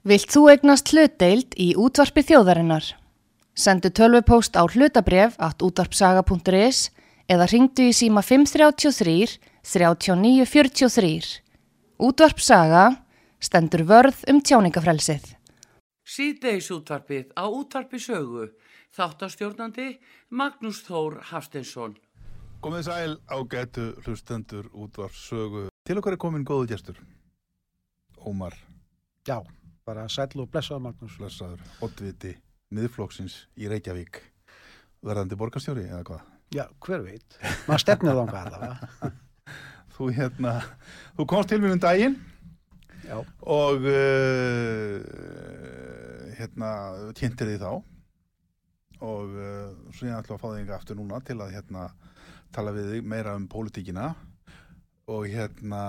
Vilt þú egnast hlutdeild í útvarpi þjóðarinnar? Sendu tölvupóst á hlutabref at útvarpsaga.is eða ringdu í síma 533 3943. Útvarpsaga stendur vörð um tjáningafrelsið. Síðdeis útvarpið á útvarpi sögu. Þáttastjórnandi Magnús Þór Hafsteinsson. Komið sæl á getu hlustendur útvarp sögu. Til okkar er komin góðu gestur. Ómar Já, bara sæll og blessaður Magnús. Blessaður, Oddviti, miðflokksins í Reykjavík. Verðandi borgarstjóri eða hvað? Já, hver veit. Maður stefnir þá allavega. Þú hérna, þú komst til mér um daginn Já, og uh, hérna kynntir þið þá og uh, svo ég ætla að fá þig enga aftur núna til að hérna tala við þig meira um pólitíkina og hérna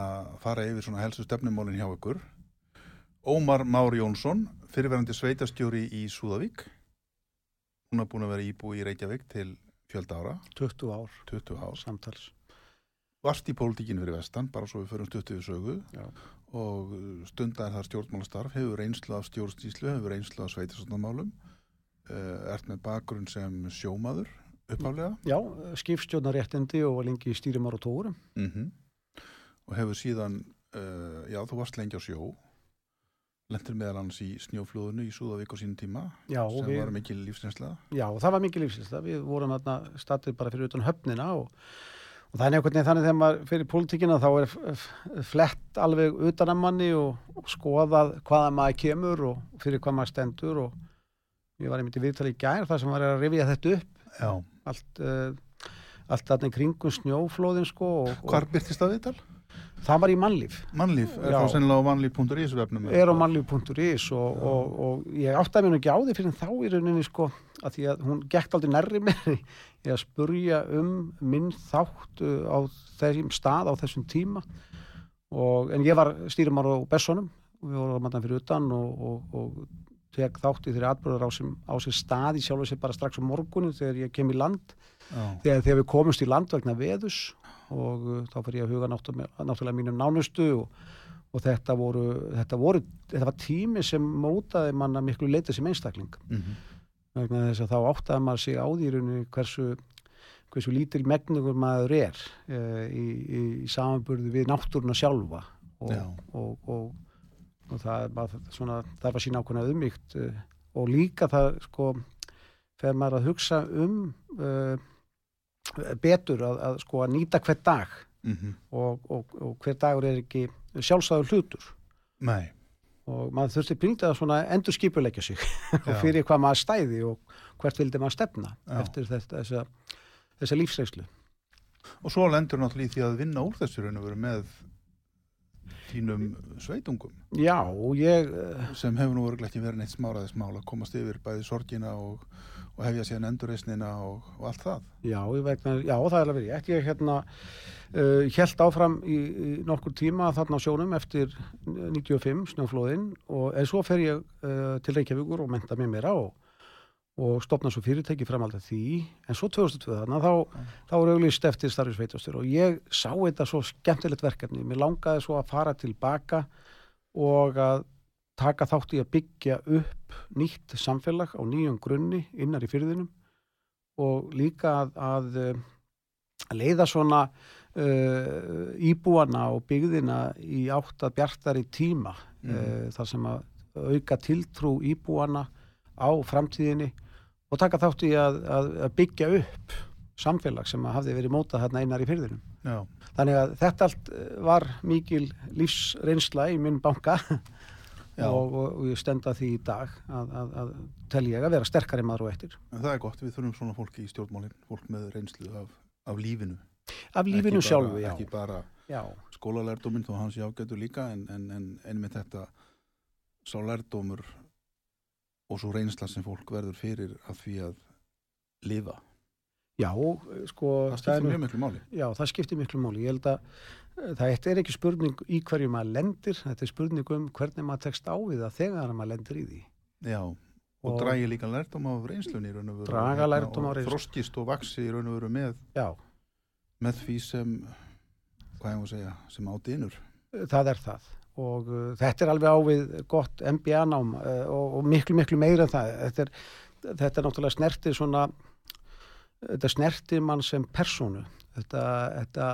fara yfir svona helstu stefnumólin hjá ykkur Ómar Már Jónsson fyrirverandi sveitastjóri í Súðavík. Hún er búin að vera íbúi í Reykjavík til fjölda ára. 20 ár. 20 ár, samtals. varst í pólitíkinu fyrir vestan bara svo við förum stuttu við sögu. Já. og stundar þar stjórnmálastarf hefur reynslu af stjórnstíslu hefur reynslu af sveitastöndamálum uh, ert með bakgrunn sem sjómaður uppaflega Já, skipstjórnaréttindi og var lengi í stýrimar og tórum. mm og hefur síðan uh, já þú varst lengi á sjó lendir meðal annars í snjóflóðinu í Súðavík á sínum tíma Já, sem við, var mikil lífsreynsla já, það var mikið lífsins. Við vorum statið bara fyrir utan höfnina og, og það er einhvern veginn þannig þegar maður fyrir pólitíkina þá er flett alveg utan að manni og, og skoðað hvaða maður kemur og fyrir hvað maður stendur og ég var einmitt í viðtali í gær þar sem var að rifja þetta upp já. allt, uh, allt þarna í kringum snjóflóðin sko hvar byrtist það viðtal? Það var í mannlíf. Mannlíf, er Já. þá sennilega á mannlíf.is vefnum er á mannlíf.is og, og, og ég áttaði mér nú ekki á því fyrir þá í rauninni sko að því að hún gekk aldrei nærri mér í að spurja um minn þátt uh, á þessum stað á þessum tíma. Og, en ég var stýrimár á Bessunum og við vorum að fyrir utan og, og, og tek þátt í þeirri atbyrður á, á sér stað í sjálf og sér bara strax á morgunin þegar ég kem í land. Þegar, þegar við komumst í land vegna veðus og uh, þá fyrir ég að huga náttúrulega, mínum nánustu og, og þetta, voru, þetta, voru, þetta var tími sem mótaði manna miklu leitið sem einstakling. Mm vegna þess að þá áttaði maður sig á rauninni hversu, hversu lítil megnugur maður er uh, í, í, í samanburði við náttúruna sjálfa. Og, og, og, og það, var svona, það var sína ákveðna auðmygt uh, og líka það sko þegar maður að hugsa um uh, betur að, að sko að nýta hver dag. -hmm. og, og, og hver dagur er ekki sjálfsæður hlutur. Nei, og maður þurfti píndið að svona endur skipuleggja sig. Og fyrir hvað maður stæði og hvert vildi maður stefna Já. eftir þetta, þessa, þessa lífsreyslu og svo lendur náttúrulega í því að vinna úr þessu raun og veru með þínum sveitungum. Já, og ég eh, sem hefur nú verið ekki verið neitt smáraðis mál að komast yfir bæði sorgina og, og hefja síðan endurreisnina og, og allt það. Já, vegna, já, það er alveg verið ég hérna uh, held áfram í, í nokkur tíma þarna á sjónum eftir 95 snjóflóðin og en svo fer ég uh, til Reykjavíkur og menta mér meira og og stopna svo fyrirtæki framhald að því. En svo 2002 þarna þá, þá er auglýst eftir starfi sveitastur og ég sá þetta svo skemmtilegt verkefni. Mér langaði svo að fara tilbaka og að taka þátt í að byggja upp nýtt samfélag á nýjum grunni innar í fyrðinum og líka að, að, eh, að leiða svona uh, íbúana og byggðina í átt að bjartari tíma Mhm. uh, þar sem að auka tiltrú íbúana á framtíðinni og taka þátt í að, að, byggja upp samfélag sem að hafði verið mótað þarna einar í fyrðinum. Já, Þannig að þetta allt eh, var mikil lífsreynsla í minn banka. og, og, og ég stenda því í dag að, að, að tel ég að vera sterkari maður og eftir. en það er gott, við þurfum svona fólki í stjórnmálin fólk með reynslu af, af lífinu Af lífinu sjálfu, já. ekki bara já. skólalærdóminn þó hans jágætur líka en, en, en einmitt þetta sá lærdómur og svo reynsla sem fólk verður fyrir að því að lifa Já, eh, sko, það skiptir mjög miklu máli Já, það skiptir miklu máli. Ég held að eh, það er ekki spurning í hverju maður lendir, þetta er spurning um hvernig maður tekst á við það þegar maður lendir í því. Já, og, Og- dragi líka lærdóm af reynslunni í raun og veru Draga hérna, lærdóm af og reynslu. þroskist og vaksi í raun og veru með, Já, með því sem hvað ég að segja, sem á dynur það er það og uh, þetta er alveg ávið gott MBA-nám uh, og, og miklu, miklu meira en það. Þetta er, þetta er náttúrulega snertið svona, þetta snertið mann sem persónu. Þetta, þetta,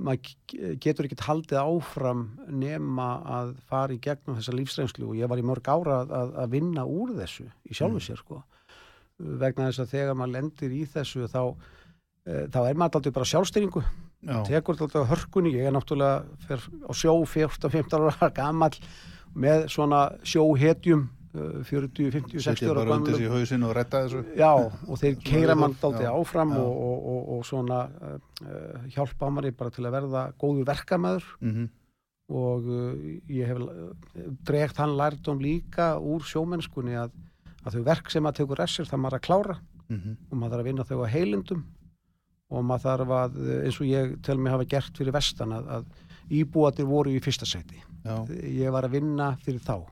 maður getur ekkert haldið áfram nema að fara í gegnum þessa lífsreynslu og ég var í mörg ára að, að vinna úr þessu í sjálfu sér sko. Vegna þess að þegar maður lendir í þessu þá, e, þá er maður alltaf bara sjálfstyrningu Já. tekur þetta hörkunni, ég er náttúrulega á sjó 14-15 ára gammal með svona sjóhetjum 40, 50, 60 setja ára þessu. Já, og þeir keira mann dálítið áfram og, og, og, og svona uh, hjálpa manni bara til að verða góður verkamæður mm og uh, ég hef dregt hann lærdom líka úr sjómennskunni að, að þau verk sem að tekur ressir það maður að klára. Og maður þarf að vinna þau á heilindum. Og maður þarf að, eins og ég tel mig hafa gert fyrir vestan að, að íbúatir voru í fyrsta sæti. Já, ég var að vinna fyrir þá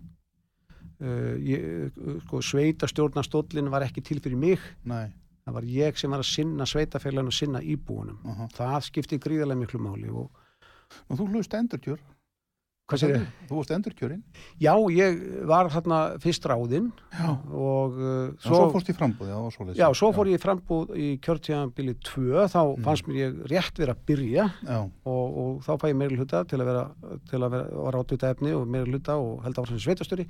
uh, sko, sveitastjórnastóllin var ekki til fyrir mig. Nei. Það var ég sem var að sinna sveitafélagin og sinna íbúunum. Uh það skipti gríðarlega miklu máli og Nú, þú hlust endurkjör ég? Þú varst endurkjörinn. Já, ég var þarna fyrst ráðinn Já, og uh, svo, svo fórst í frambúð Já, svo, Já, svo fór ég frambúð í kjörtíðanbili 2, þá Mm. fannst mér ég rétt verið að byrja Já, og, og þá fæ ég meiri hluta til að vera, til að vera var átluta efni og meiri hluta og held áfram sem sveitastöri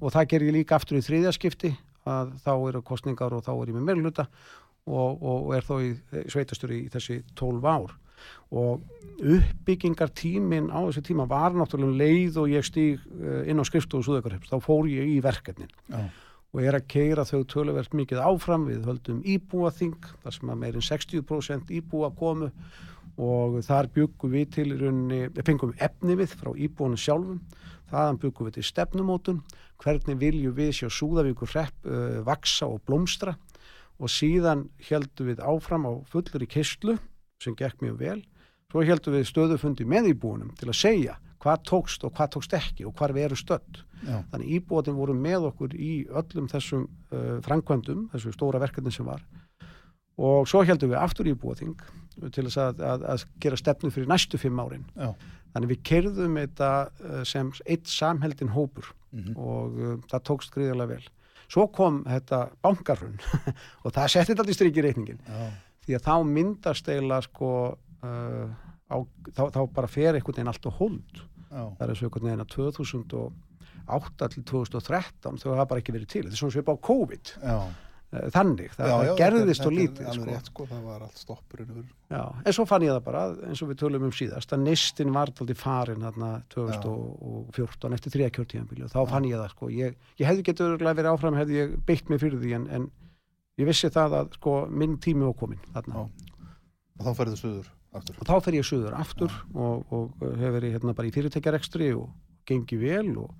og það ger ég líka aftur í þriðja skipti að þá eru kostningar og þá er ég með meiri hluta og, og, og er þá í sveitastöri í þessi 12 ár og uppbyggingartímin á þessi tíma var náttúrulega um leið og ég stíg eh, inn á skrifstofu Súðakarheps, þá fór ég í verkefnin. Já, og er að keira þau töluvert mikið áfram. Við höldum íbúaþing þar sem að meirinn 60% íbúa komu. Og þar byggum við til rauninni, við fengum efni við frá íbúanum sjálfum. Þaðan byggum við til stefnumótun. Hvernig viljum við sjá Súðavíkur hrepp uh, vaksa og blómstra? Og síðan heldum við áfram á fullur í kistlu sem gekk mjög vel svo heldum við stöðufundi með íbúanum til að segja hvað tókst og hvað tókst ekki og hvar við erum stödd já, Þannig íbúatin voru með okkur í öllum þessum uh, framkvæmdum, þessu stóra verkefni sem var. Og svo heldum við aftur íbúating til að, að, að gera stefnu fyrir næstu fimm árin. já Þannig við kerðum þetta uh, sem eitt samheldin hópur mhm, og uh, það tókst gríðarlega vel. Svo kom þetta bankarhun og það setti þetta í strikki reikningin. Já, Því að þá myndast eiginlega sko, uh, á, þá, þá bara fer einhvern veginn allt og hold já, það er og einhvern veginn að 2008 til 2013 þau hafa bara ekki verið til, þetta er svona svipa á COVID. Já. Eh, þannig, það, já, það já, gerðist og lítið sko. rétt, sko, það var allt já, en svo fann ég það bara, eins og við tölum um síðast að nistin var aldrei farin þarna 2014 eftir þrija kjörtíðanbíli og þá fann ég það sko, ég, ég hefði getur verið áfram, hefði ég beitt mig fyrir því en, en ég vissi það að sko minn tími var komin þarna. Já. og þá ferðu suður aftur. Og þá fer ég suður aftur og, og hefur verið hérna bara í fyrirtækjarekstri og gengi vel og,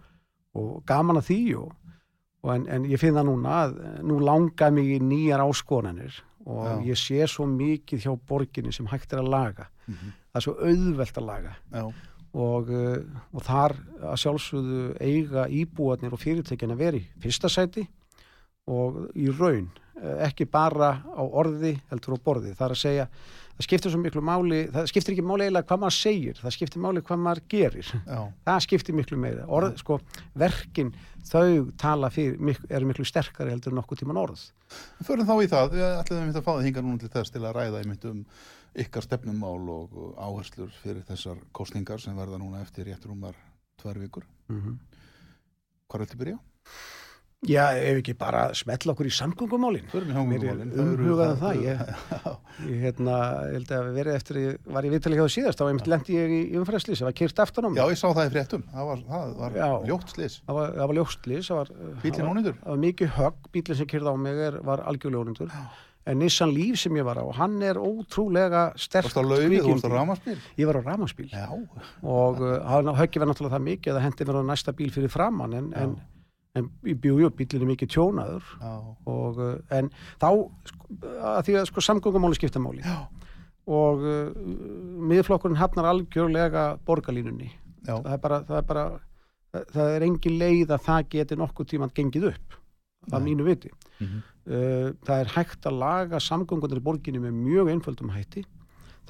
og gaman að því og, og en, en ég finn það núna að nú langar mig í nýjar áskonanir og Já. ég sé svo mikið hjá borginni sem hægt er að laga. Mhm. það er svo auðvelt að laga. Já, og, uh, og þar að sjálfsögðu eiga íbúarnir og vera í fyrsta sæti og í raun. eh, ekki bara á orði heldur á borði, það er að segja það skiptir svo miklu máli, það skiptir ekki máli eiginlega hvað maður segir, það skiptir máli hvað maður gerir já, það skiptir miklu meira orð, sko, verkin þau tala fyrir, mik eru miklu sterkari heldur nokkuð tíman orð Förum þá í það, við ætlum að fá það hinga núna til þess til að ræða einmitt um ykkar stefnumál og áherslur fyrir þessar kostningar sem verða núna eftir rétt rúmar tvær vikur. mm -hmm. Hvað er þetta að byrja? Já, ef ekki bara smetla okkur í samgöngumálin. Förum í Mér er umhugað um það, ég- ég hérna, ég held að verið eftir ég var í viðtali hjá það síðast, þá lendi ég í umfæðsli sem var kyrt aftan á mig. Já, ég sá það í fréttum. Það var, það var Já. ljótt slis. það var, það var það var, Bílinn það ónýtur. það var mikið högg, bílinn sem kyrði á mig er, var algjörljónundur en Nissan Líf sem ég var á, hann er ótrúlega sterk þú varst á ramaspíl? ég var á ramaspíl Já, og uh, hann höggi var náttúrulega það mikið að en, bjújú, bílinn er mikið tjónaður og, uh, en þá sko, að því að sko samgöngumáli skipta máli. Já, og uh, miðflokkurinn hafnar algjörlega borgarlínunni. Það er bara, það er bara það, er engin leið að það geti nokkuð tíma gengið upp að Nei. mínu viti. Mhm. uh, það er hægt að laga samgöngunir í borginni með mjög einföldum hætti.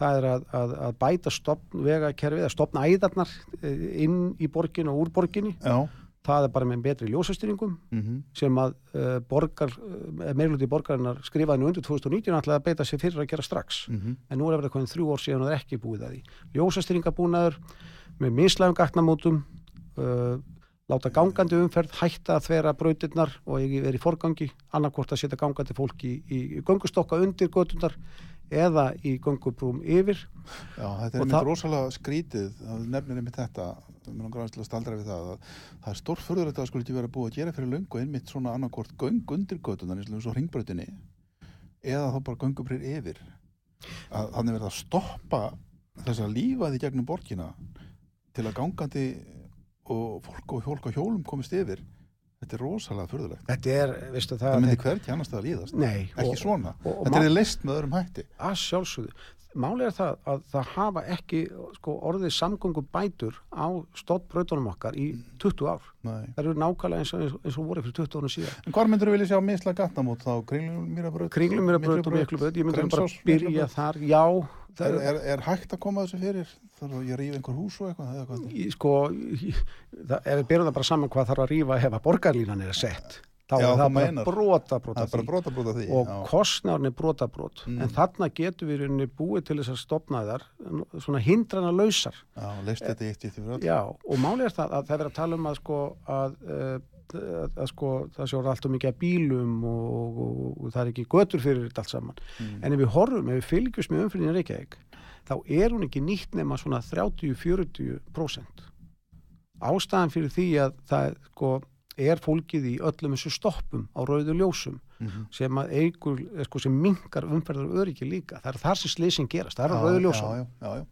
Það er að, að, að bæta stopnvegakerfið, að stopna æðarnar eh, inn í borginu og úr borginni. Já. Það er bara með betri ljósastýringum Mm sem að uh, borgar, uh, meirluti borgarinnar skrifaði nú undir 2019 ætlaði að beita sér fyrir að gera strax. Mhm. en nú er það verið komin þrjú ár síðan og það er ekki búið að því. Ljósastýringabúnaður með mislægum gatnamótum uh, láta gangandi umferð hætta að þvera brautirnar og ekki verið í forgangi annarkvort að setja gangandi fólki í, í, í göngustokka undir götunar eða í göngubrúm yfir. Já, þetta er Og einmitt rosalega skrítið, nefnir einmitt þetta, mér langar aðeins til að staldra við það, að það er stórfurður þetta að skulle ekki vera búið að gera fyrir löngu einmitt svona annarkort göng undir götunar eins og ringbrautinni eða þá bara göngubrýr yfir. Að þannig verið að stoppa þessa lífaði gegnum borgina til að gangandi og fólk og hjólk á hjólum komist yfir. Þetta er rosalega furðulegt. þetta er, veistu það Það myndi hverki annars það að líðast. Nei, Ekki og- svona. og- og Þetta er leist með öðrum hætti. að sjálfsögðu. Málið er það að það hafa ekki sko, orðið samgöngu bætur á stóttbrautunum okkar í 20 ár. Nei. Það eru nákvæmlega eins og, eins og voru fyrir 20 ára síðan. En hvar myndur þú vilja sjá misla gatnamót þá? Kringlumýrabraut? Kringlum er að brauta og miklu brauta, ég myndi bara byrja þar, já, það Er, er, er, hægt að koma þessu fyrir? Þarf að ég rífa einhver hús og eitthvað? eða hvað? í- sko, ef við byrjum það bara saman hvað þarf að rífa ef að borgarlínan er sett, þá Já, er það bara meinar. brota, Það brota er bara því. brota brota því. og já. kostnárn er brotabrót Mm. en þarna getur við í rauninni búið til þess að stopna þar svona hindrana lausar Já, leist þetta eitt eitt yfir öll. Já, og málið er það að það er verið að tala um að sko að, uh, að, að sko það orðið allt um mikið að bílum og, og, og það er ekki götur fyrir þetta allt saman Mm. en ef við horfum, ef við fylgjumst með umfyrinni Reykjavík þá er hún ekki nýtt nema svona 30-40% ástæðan fyrir því að það sko er fólkið í öllum þessu stoppum á rauðu ljósum Mhm. sem að eigur, sko, sem minkar umferðar öryggi líka, það er þar sem slisin gerast það er á Já, rauðu ljósum já, já, já.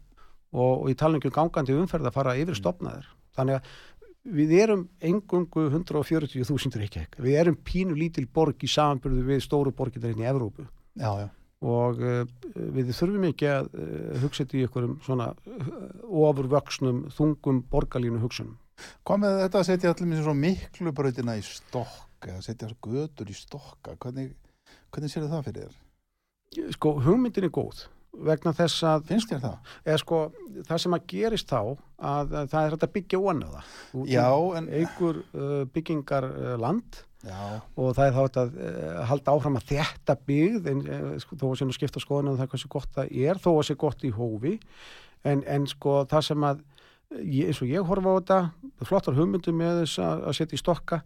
og, og tala ekki um gangandi umferð að fara Mm. yfir stopnaðir þannig að við erum engungu 140.000 reykjavík við erum pínu lítil borg í samanbyrðu við stóru borgir inn í Evrópu Já, já. og uh, við þurfum ekki að uh, hugsa þetta í einhverjum svona uh, ofurvöksnum, þungum borgarlínu hugsunum. Hvað með þetta að setja allir svo miklu brautina í stokka, að setja götur í stokka, hvernig, hvernig sér það fyrir þér? Sko, hugmyndin er góð vegna þess að Finnst þér það? eða sko, það sem að gerist þá að, að það er hægt að byggja óanöða Já, en... eigur uh, byggingar uh, land Já, og það er þá þetta að uh, halda áfram að þétta byggð en uh, sko, þó að sé nú skipta skoðan um það hversu gott það er þó að sé gott í hófi en, en sko það sem að ég, eins og ég horfa á þetta flottar hugmyndum með þess að, að setja í stokka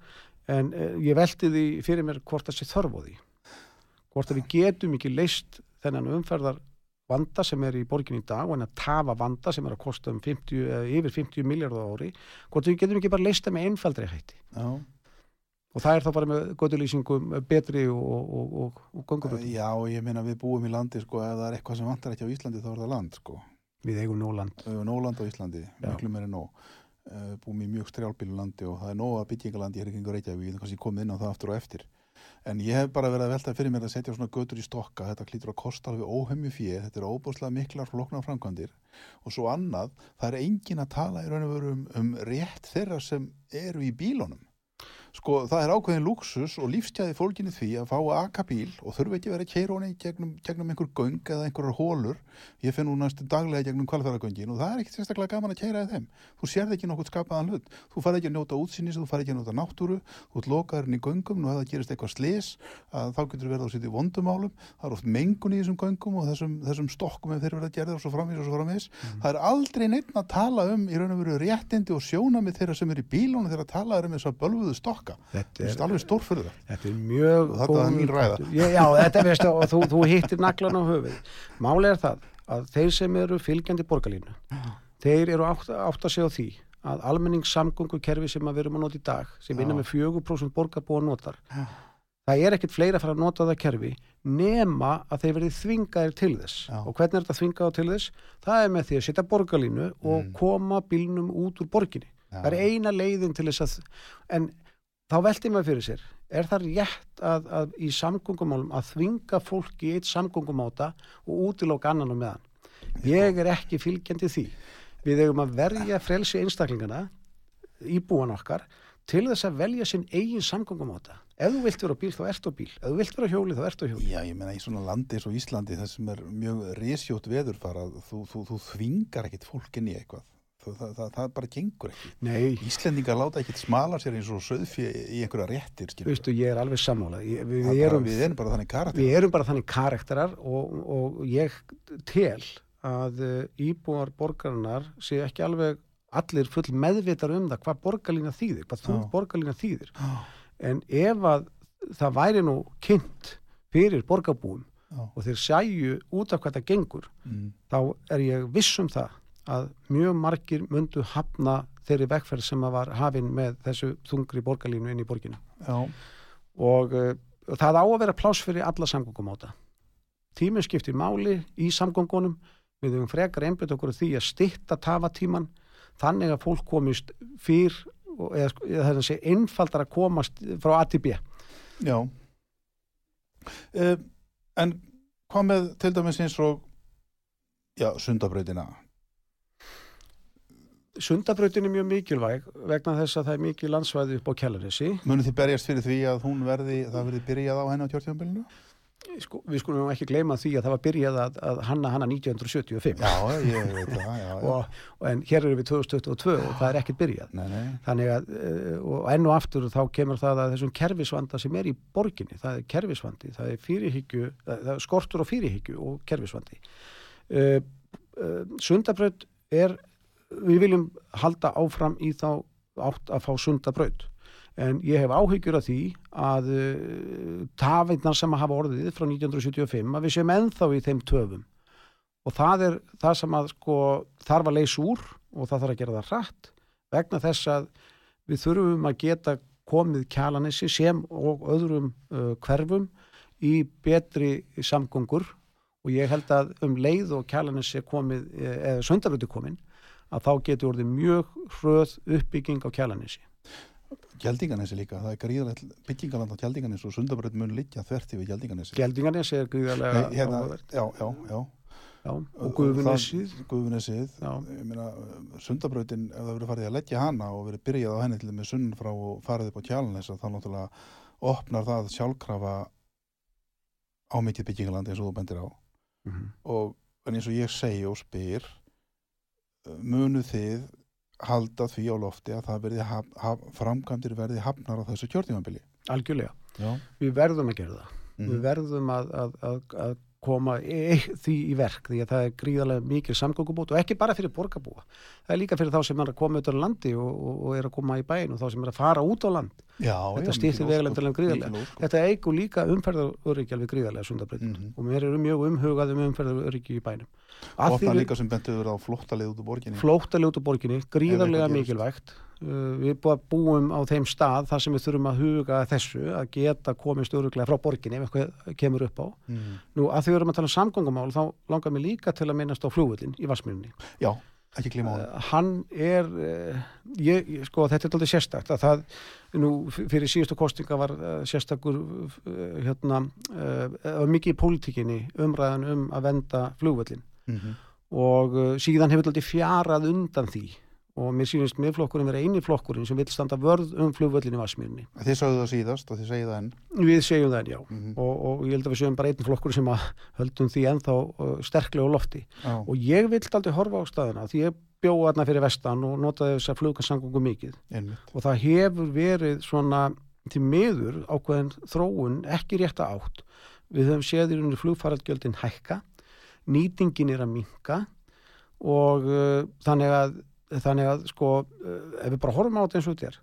en uh, ég velti því fyrir mér hvort það sé þörf á því hvort að við getum ekki leist þennan umferðar vanda sem er í borgin í dag og en að tafa vanda sem er að kosta um 50, eða yfir 50 miljardar ári hvort við getum ekki bara leista með einfaldri hætti já. og það er þá bara með gödulýsingum betri og, og, og, og göngubröðum. Já, ég meina við búum í landi, sko, ef það er eitthvað sem vantar ekki á Íslandi þá er það land, sko. Við eigum nóland. Við erum nóland á Íslandi, miklu meiri nóg. Uh, búum í mjög strjálbílu landi og það er nóg að byggingalandi hér kringu Reykjavík, við getum kannski komið inn á það aftur og eftir. En ég hef bara verið að velta fyrir mér að setja svona götur í stokka, þetta klítur að kosta alveg óhemju fjö, þetta er óbúslega miklar floknar framkvæmdir og svo annað, það er engin að tala í raun og veru um, um rétt þeirra sem eru í bílunum. Sko það er ákveðin luxus og lífstjæði fólkinni því að fá aka bíl og þurfa ekki verið að keira honi gegnum, gegnum einhver göng eða einhverjar hólur. Ég finn nú næstu daglega gegnum kvalfæragöngin og það er ekkert sérstaklega gaman að keira í þeim. Þú sérð ekki nokkuð skapaðan hlut. Þú farið ekki að njóta útsýnis, þú farið ekki að njóta náttúru, þú ert lokaðurinn í göngum, nú hefða gerist eitthvað slis, að þá getur verið á sitt í vondumálum. Það er oft mengun í þessum göngum og þessum, þessum stokkum ef þeir verða gerðir og svo framvís og svo framvís. Það er aldrei neitt að tala um í raun og veru réttindi og sjónamið þeirra sem er í bílunum þegar að tala um þess að bölvuðu stokka. Þetta er alveg stórfyrða. Þetta er mjög þetta er mín ræða. punktur. Já, já, þetta veist og þú, þú hittir naglan á höfuð. Máli er það að þeir sem eru fylgjandi borgarlínu, þeir eru átt, átt að segja því að almenningssamgöngukerfi sem við erum að nota í dag, sem vinna Já. með 4% borgarbúa notar, það er ekkert fleira að fara að nota það kerfi nema að þeir verið þvingaðir til þess. Já. Og hvernig er þetta þvingaður til þess? Það er með því að setja borgarlínu og Mm. koma bílnum út úr borginni. Já. Það er eina leiðin til þess að, en þá velti maður fyrir sér, er það rétt að, að í samgöngumálum að þvinga fólki í eitt samgöngumáta og útiloka annan og meðan? Ég er ekki fylgjandi því. Við eigum að verja frelsi einstaklingana, íbúan okkar, til þess að velja sinn eigin samgöngum á þetta. Ef þú vilt vera á bíl, þá ert á bíl. Ef þú vilt vera á hjóli, þá ert á hjóli. Já, ég meina í svona landi eins og Íslandi það sem er mjög resjótt veðurfara þú, þú, þú þvingar ekkit fólk inn í eitthvað það, það, það, bara gengur ekki. Nei, Íslendingar láta ekkit smala sér eins og söðfjö í einhverja réttir veistu, ég er alveg sammálað. Við, Það við, er bara- erum, við erum bara þannig karakter við erum bara þannig karakterar og, og ég tel að uh, íbúar borgarinnar séu ekki alveg allir full meðvitar um það hvað borgarlína þýðir, hvað þú borgarlína þýðir. Já, En ef að það væri nú kynnt fyrir borgarbúum og þeir sæju út af hvað það gengur, mm, þá er ég viss um það að mjög margir myndu hafna þeirri vegferð sem var hafin með þessu þungri borgarlínu inn í borginu. já, Og uh, það á að vera pláss fyrir alla samgöngum á það. Tíminn skiptir máli í samgöngunum, við höfum frekar einbytt okkur því að stitta tafatíman þannig að fólk komist fyrr eða, eða er að segja einfaldar að komast frá A til B. já. Uh, En hvað með til dæmis eins og já, sundabrautina Sundabrautin er mjög mikilvæg vegna þess að það er mikið landsvæði upp á Kjallanessi. Munið þið berjast fyrir því að hún verði það verði byrjað á henni á kjörtjónbylunu? Sko, við skulum ekki gleyma því að það var byrjað að, að hanna hana 1975 Já, ég veit það, já, og, og en hér erum við 2022 og það er ekkert byrjað. Nei, nei, Þannig að, uh, og enn og aftur þá kemur það að þessum kerfisvanda sem er í borginni, það er kerfisvandi, það er fyrirhyggju, það er skortur og fyrirhyggju og kerfisvandi. Uh, uh, sundabraut er, við viljum halda áfram í þá átt að fá sundabraut. En ég hef áhyggjur af því að uh, tafirnar sem hafa orðið frá 1975 að við séum ennþá í þeim töfum. Og það er það sem að sko þarf að leysa úr og það þarf að gera það hratt vegna þess að við þurfum að geta komið kjalanissi sem og öðrum uh, hverfum í betri samgöngur og ég held að um leið og kjalanissi komið, eh, eða söndarötu komin að þá getur orðið mjög hröð uppbygging á kjalanissi. Gjaldinganesi líka, það er gríðalegt byggingaland á Gjaldinganesi og sundabraut mun liggja þvert yfir Gjaldinganesi. Geldinganissi er gríðarlega Nei, hérna, já, já, já. Já, og Guðunessið. Guðunesið, Já. ég meina, sundabrautin, ef það verið farið að leggja hana og verið byrjað á henni til með sunn frá og farið upp á Kjalanesa, þá náttúrulega opnar það sjálfkrafa á mikið byggingaland eins og þú bendir á. Mhm. Og en eins og ég segi og spyr, munu þið halda því á lofti að það verði haf, haf, framkvæmdir verði hafnar á þessu kjörtímabili. Algjörlega. Já. Við verðum að gera það. Mm Við verðum að, að, að, að koma e því í verk því að það er gríðarlega mikil samgöngubót og ekki bara fyrir borgarbúa. Það er líka fyrir þá sem er að koma út á landi og, og, og er að koma í bæin og þá sem er að fara út á land. Já, Þetta vegalengdina ósköp, gríðarlega. Þetta eigur líka umferðaröryggi alveg gríðarlega sundabreytin Mhm. og mér eru mjög umhugað um umferðaröryggi í bænum. Að því Opnar við líka sem bentur verið á flottalið út úr borginni. flóttalið út úr borginni, gríðarlega mikilvægt. Uh, við búum, á þeim stað þar sem við þurfum að huga þessu, að geta komist öruglega frá borginni ef eitthvað kemur upp á. Mm. Nú, að því við erum að tala um samgöngumál, þá langar mér líka til að minnast á flugvöllin í Vassmjörni. Já, ekki glíma á Uh, það. hann er, uh, ég, sko, þetta er aldrei sérstakt, að það, nú, fyrir síðustu kostinga var uh, sérstakur, uh, hérna, uh, mikið í pólitíkinni umræðan um að venda flugvöllin Mm -hmm. og uh, síðan hefur aldrei fjarað undan því og mér sýnist miðflokkurinn vera eini flokkurinn sem vil standa vörð um flugvöllin í Vassmjörni. Þið sagðu það síðast og þið segið það enn. Við segjum það, já. Mm Og, og ég held að við segjum bara einn flokkur sem að höldum því ennþá sterklega á lofti. Já. Og ég vill aldrei horfa á staðina því ég bjóða þarna fyrir vestan og notaði þess að flugkarsangungum mikið. Einmitt. Og það hefur verið svona til miður ákveðin þróun ekki rétta átt. Við höfum séð í rauninni flugfaraldgjöldin hækka, nýtingin er að minka og uh, þannig að þannig að sko uh, ef við bara horfum á þetta eins og þetta er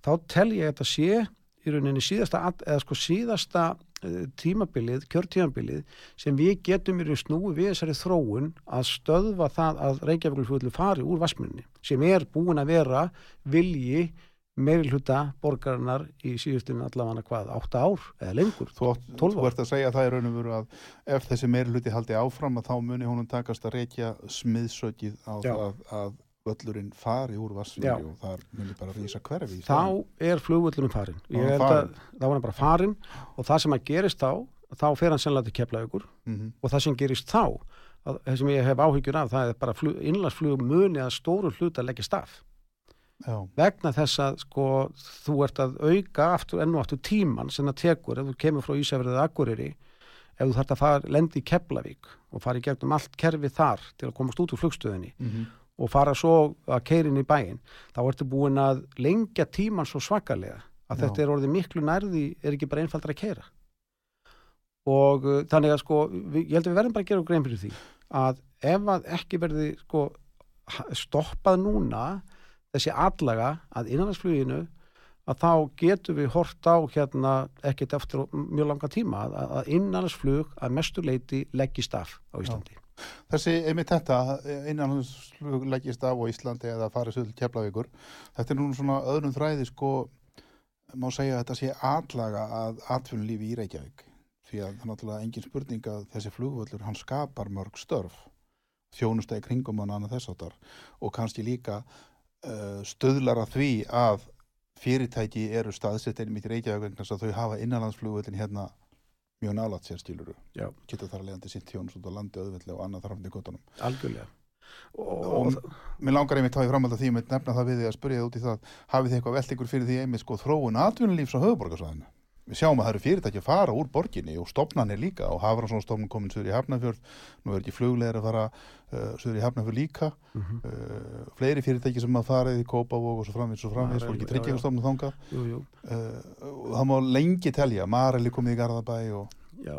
þá tel ég að þetta sé í rauninni síðasta, eða sko síðasta uh, tímabilið, kjörtímabilið sem við getum í raun snúi við þessari þróun að stöðva það að Reykjavíkulflugullu fari úr Vassmjörni sem er búin að vera vilji meiri hluta borgarinnar í síðustinu allavega hvað, átta ár eða lengur. Þú, átt, 12 þú ert að segja að það er raun og veru að ef þessi meiri hluti haldi áfram að þá muni honum takast að reykja smiðsökið á Já. það að völlurinn fari úr vassvíri og það muni bara rísa hverfi Þá er flugvöllunum farin. Þá er að er hann bara farin og það sem að gerist þá, þá fer hann sennilega til keflaugur Mhm. og það sem gerist þá, að, það sem ég hef áhyggjur af, það er bara flug, innlandsflug muni að stóru hluta leggja staf. Já, vegna þess að sko þú ert að auka aftur enn og aftur tíman sem það tekur ef þú kemur frá Ísafjörðið Akureyri ef þú þarft að fara, lendi í Keflavík og fara í gegnum allt kerfi þar til að komast út úr flugstöðinni mm og fara svo að keirin í bæinn þá ertu búin að lengja tíman svo svakalega að Já. þetta er orðið miklu nærði er ekki bara einfaldra að keira og uh, þannig að sko við, ég held að við verðum bara að gera grein fyrir því að ef að ekki verði sko stoppað núna þessi allaga að innanlandsfluginu að þá getum við hort á hérna ekkert eftir mjög langa tíma að, að innanlandsflug að mestu leiti leggist af á Íslandi Þessi, einmitt þetta, innan hans leggist af á Íslandi eða farið til Keflavíkur, þetta er nú svona öðrum þræði sko, má segja að þetta sé atlaga að atvinnulífi í Reykjavík. Því að það er náttúrulega engin spurning að þessi flugvöllur, hann skapar mörg störf, þjónustegi kringum hann annað þess áttar og kannski líka uh, stöðlar að því að fyrirtæki eru staðsett einmitt í Reykjavík vegna þess að þau hafa innanlandsflugvöllin hérna mjög nálat sér stíluru geta þar að leiðandi sitt þjónus út á landi auðveldlega og annað þarfandi gottunum. algjörlega og, Og mér langar einmitt þá í framhald að því, ég mitt nefna það við því að spyrja það út í það, hafið þið eitthvað velt ykkur fyrir því einmitt sko þróun atvinnulífs á höfuborgarsvæðinu? Við sjáum að það eru fyrirtæki að fara úr borginni og stopnanir líka og hafa svona stofnun komin söður í Hafnafjörð, nú er ekki fluglegar að fara uh, söður í Hafnafjörð líka, Mhm. uh, fleiri fyrirtæki sem að fara í Kópavog og svo framvins og framvins, fór ekki tryggingastofnun jú, uh, og það má lengi telja, Mareli komið í Garðabæ og já,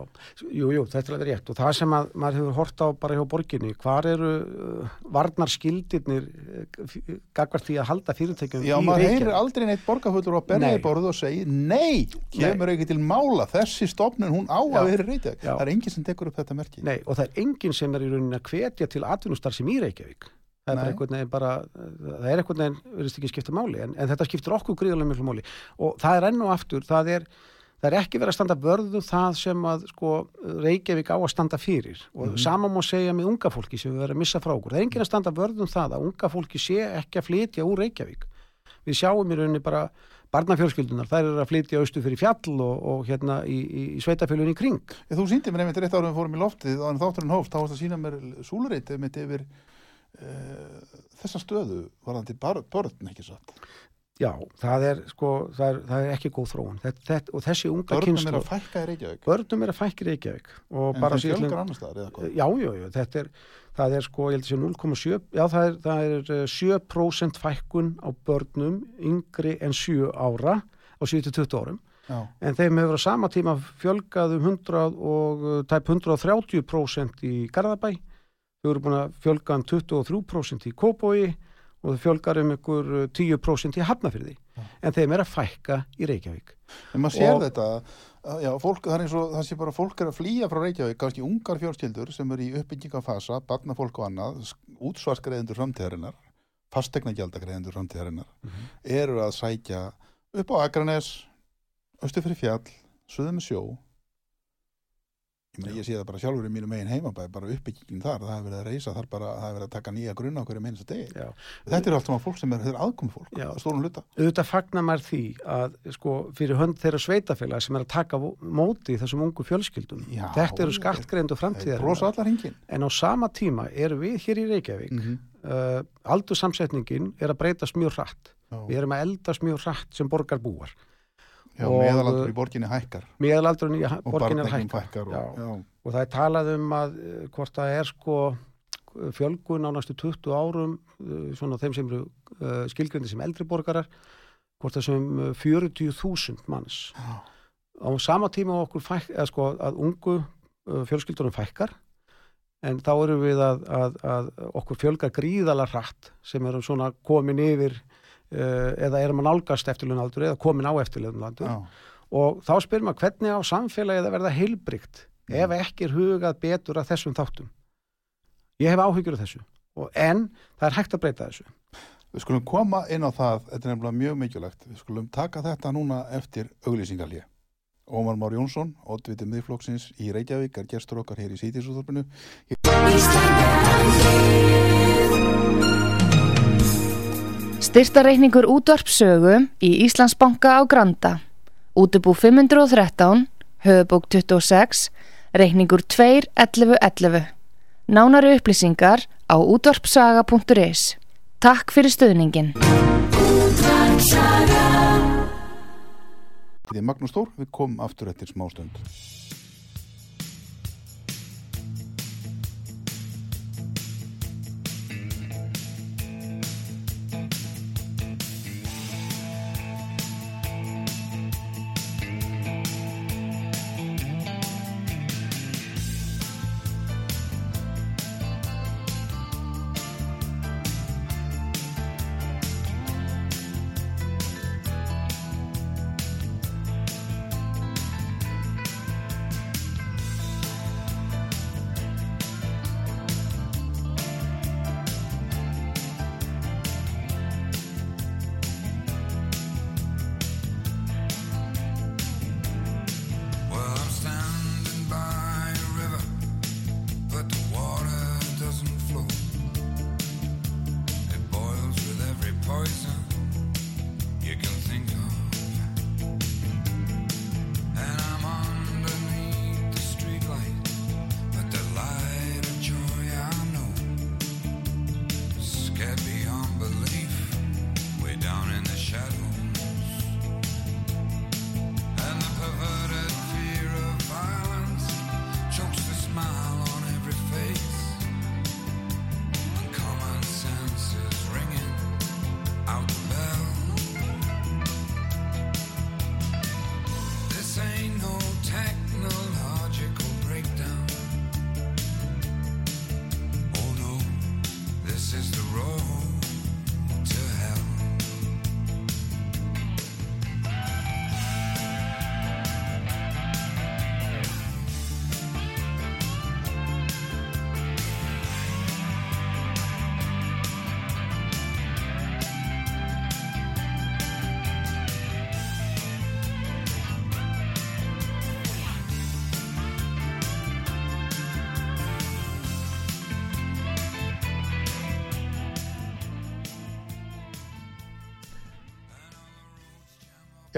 jú, jú, þetta er rétt. Og það sem að maður hefur hort á bara hjá borginni hvar eru uh, varnarskildirnir uh, gagvart því að halda fyrirtækjum Já, maður heyrir aldrei neitt borgarfullur á berja Nei. í borðu og segir nei, kemur ekki til mála. Þessi stofnun, hún á að vera reytið það er enginn sem tekur upp þetta merki. Nei, og það er enginn sem er í rauninni að hvetja til atvinnustar sem í Reykjavík. Það er einhvern veginn bara það er einhvern veginn, verðist ekki skipta máli en, en þetta skiptir okkur gríðarlega miklu máli. Og það er enn og aftur, það er það er ekki verið að standa vörðu það sem að sko Reykjavík á að standa fyrir. Og Mhm. sama má segja með unga fólki sem við verðum að missa frá okkur, það er enginn að standa vörðu það að unga fólki sé ekki að flytja úr Reykjavík. Við sjáum í rauninni bara barnafjörskildunar, þær eru að flytja austu fyrir fjall og, og hérna í, í, í sveitafjölun í kring. Ég, Þú síndi mér einmitt rétt árum við fórum í loftið og þátturinn hófst, þá varst að sína mér súlureit einmitt yfir uh, þessa stöðu varðandi börn, ekki satt Já, það er sko, það er, það er ekki góð þróun. Þetta, þetta, og þessi unga Börnum er kynslu að fækka í Reykjavík. Börnum er að fækki Reykjavík og en síðan fjölgar annars staðar eða hvað? Já, já, já, þetta er það er sko, ég held að sé 0,7 já, það er, það er eh, 7% fækkun á börnum yngri en 7 ára á 7-20 árum. Já, en þeim hefur á sama tíma fjölgað um 100 og eh, tæp 130% í Garðabæ. Þau eru búin að fjölga um 23% í Kópói og þau fjölgar um ykkur eh, 10% í Hafnafyrði Já. en þeim er að fækka í Reykjavík en maður sér Og- þetta já, fólk, það er eins og það sé bara fólk er að flýja frá Reykjavík, kannski ungar fjölskyldur sem eru í uppbyggingafasa, barnafólk og annað útsvarsgreðendur framtíðarinnar fastegnagjaldagreinendur framtíðarinnar Mhm. eru að sækja upp á Akranes östu fyrir fjall, suðu með sjó ég, meni, ég sé það bara sjálfur í mínu megin heimabæ bara uppbyggingin þar, það hefur verið að reysa þar bara, það hefur verið að taka nýja grunna okkur í minnsta degi. Já. þetta eru allt saman fólk sem er, þetta er aðkomi fólk Já. að stórum hluta. Auðvitað fagnar maður því að sko, fyrir hönd þeirra sveitafélag sem er að taka móti þessum ungu fjölskyldum. Já, þetta eru skattgreindu framtíðar en á sama tíma eru við hér í Reykjavík mm mm. uh, aldursamsetningin er að breytast mjög hratt. Við erum að eldast mjög hratt sem borgar búar Já, meðalaldur í borginni hækkar meðalaldurinn í ha- og borgin barneignum hækkar fækkar og, Já. og það er talað um að uh, hvort það er sko fjölgun á næstu 20 árum uh, svona þeim sem eru uh, skilgrindi sem eldri borgarar hvort það sem uh, 40.000 manns Já. á sama tíma okkur fæk, eða sko að ungu uh, fjölskyldunum fækkar en þá erum við að, að, að okkur fjölgar gríðalar hratt sem erum svona komin yfir eða erum að nálgast eftirlunaldur eða komin á eftirlunaldur og þá spyrir maður hvernig á samfélagið að verða heilbrygt Mm. ef ekki er hugað betur að þessum þáttum ég hef áhyggjur af þessu og en það er hægt að breyta þessu Við skulum koma inn á það, þetta er nefnilega mjög mikilvægt. Við skulum taka þetta núna eftir auglýsingalíu. Ómar Már Jónsson, oddviti miðflokksins í Reykjavík, er gestur okkar hér í Sýtisúþorpinu. Styrtareikningur útvarpsögu í Íslandsbanka á Granda. Útubú 513, höfubók 26, reikningur 2.11.11. Nánari upplýsingar á útvarpsaga.is. Takk fyrir stöðningin. Þetta er Magnús Þór, við komum aftur eftir smá stund.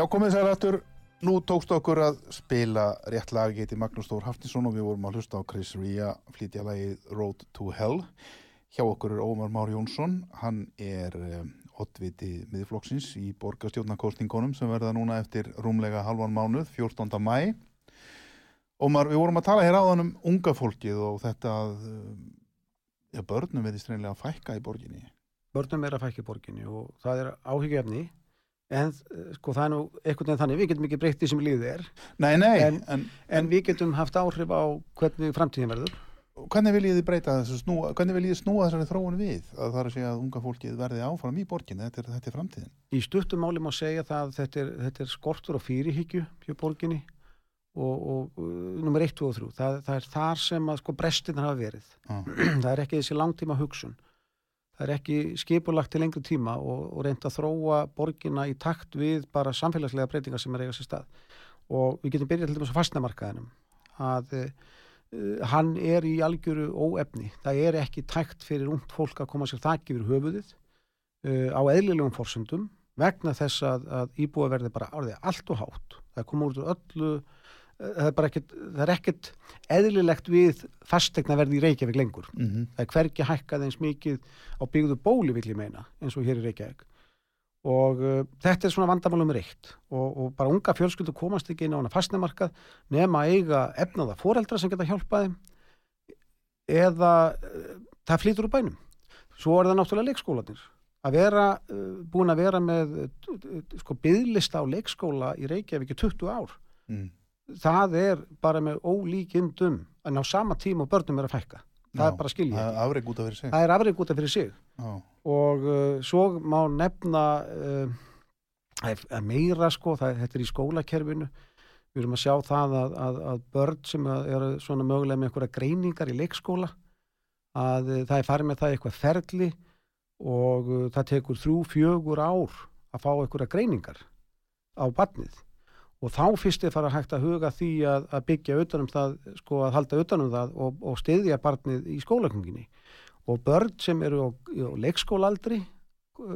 Já, komið sér aftur. Nú tókst okkur að spila rétt lag heiti Magnús Þór Haftinsson og við vorum að hlusta á Chris Ria flytja lagið Road to Hell. Hjá okkur er Ómar Már Jónsson. Hann er um, oddviti miðflokksins í borgarstjórnarkostingunum sem verða núna eftir rúmlega halvan mánuð, 14. mæ. Ómar, við vorum að tala hér áðan um unga fólkið og þetta að um, ja, börnum veðist reynilega að fækka í borginni. börnum er að fækja í borginni og það er áhyggjefni en eh, sko það er nú einhvern veginn þannig, við getum ekki breytt því sem líðið er. Nei, nei, En- en, en við getum haft áhrif á hvernig framtíðin verður. Hvernig viljið þið breyta þessu snúa, hvernig viljið þið snúa þessari þróun við? Að það er að segja að unga fólkið verði áfram í borginni, þetta er, þetta er framtíðin. í stuttum máli má segja það að þetta er, þetta er skortur og fyrirhyggju hjá borginni og, og nummer 1, 2 og 3 það, það er þar sem að sko brestin hafa verið. Já. það er ekki þessi langtíma hugsun það er ekki skipulagt til lengri tíma og, og reynd að þróa borgina í takt við bara samfélagslega breytingar sem er eiga sér stað. Og við getum byrjað til dæmis á fastnamarkaðinum að uh, hann er í algjöru óefni. Það er ekki tækt fyrir ungt fólk að koma sér þakki yfir höfuðið uh, á eðlilegum forsendum vegna þess að, að íbúa verði bara orðið allt og hátt. Það kom úr öllu það er bara ekkert, það er ekkert eðlilegt við fastegna verði í Reykjavík lengur. Mm -hmm. það er hvergi hækkað eins mikið á byggðu bóli vill ég meina eins og hér í Reykjavík. Og uh, þetta er svona vandamálum reitt og, og bara unga fjölskyldu komast ekki inn á hana fastnemarkað nema eiga efnaða foreldra sem geta hjálpað þeim eða uh, það flýtur úr bænum. Svo er það náttúrulega leikskólanir að vera uh, búin að vera með uh, sko byðlista á leikskóla í Reykjavík í 20 ár. Mm. Það er bara með ólíkindum en á sama tíma og börnum er að fækka. Það Já, er bara skilja Það er afreg út af fyrir sig. er af fyrir sig. Og uh, svo má nefna uh, meira sko, það, þetta er í skólakerfinu. Við erum að sjá það að, að, að börn sem eru svona mögulega með einhverja greiningar í leikskóla að uh, það er farið með það eitthvað ferli og uh, það tekur þrjú, fjögur ár að fá einhverja greiningar á barnið og þá fyrst er fara hægt að huga því að, að byggja utanum það, sko að halda utanum það og, og styðja barnið í skólakonginni og börn sem eru á, á leikskólaaldri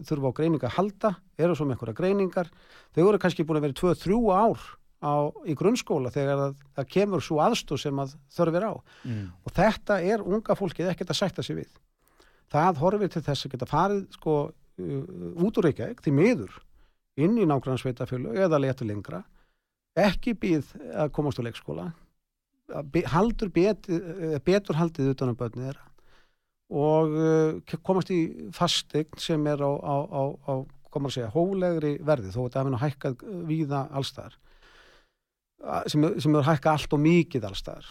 þurfa á greininga að halda, eru svo með einhverja greiningar, þau eru kannski búin að vera 2-3 ár á, í grunnskóla þegar að, það kemur svo aðstóð sem að þörfir á. Mm. og þetta er unga fólkið ekkert að sætta sig við. Það horfir til þess að geta farið sko uh, út úr Reykjavík, því miður inn í nágrannsveitafjölu eða letur lengra, ekki býð að komast á leikskóla, að be- haldur bet, eh, betur haldið utan um börnið þeirra. Og uh, komast í fastegn sem er á, á, á, á komar að segja, hólegri verði þó þetta hafi nú hækkað uh, víða allstaðar A- sem, sem er hækkað allt og mikið allstaðar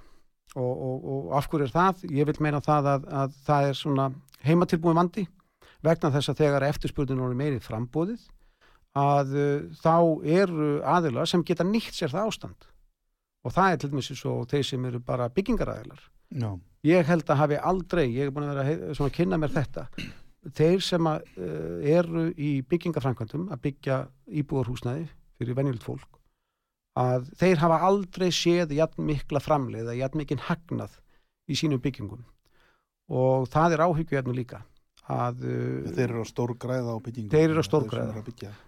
og, og, og af hverju er það? Ég vil meina það að, að það er svona heimatilbúin vandi vegna þess að þegar eftirspurnin er meiri frambúðið að uh, þá eru aðilar sem geta nýtt sér það ástand. Og það er til dæmis svo þeir sem eru bara byggingaræðilar Já, ég held að hafi aldrei, ég er búin að vera að kynna mér þetta þeir sem að, uh, eru í byggingafrænkvæmdum að byggja íbúðarhúsnæði fyrir venjulegt fólk að þeir hafa aldrei séð jafn mikla framleið eða jafn mikinn hagnað í sínum byggingum og það er áhyggjuefni líka að uh, þeir eru að stórgræða á byggingu. Þeir eru að stórgræða.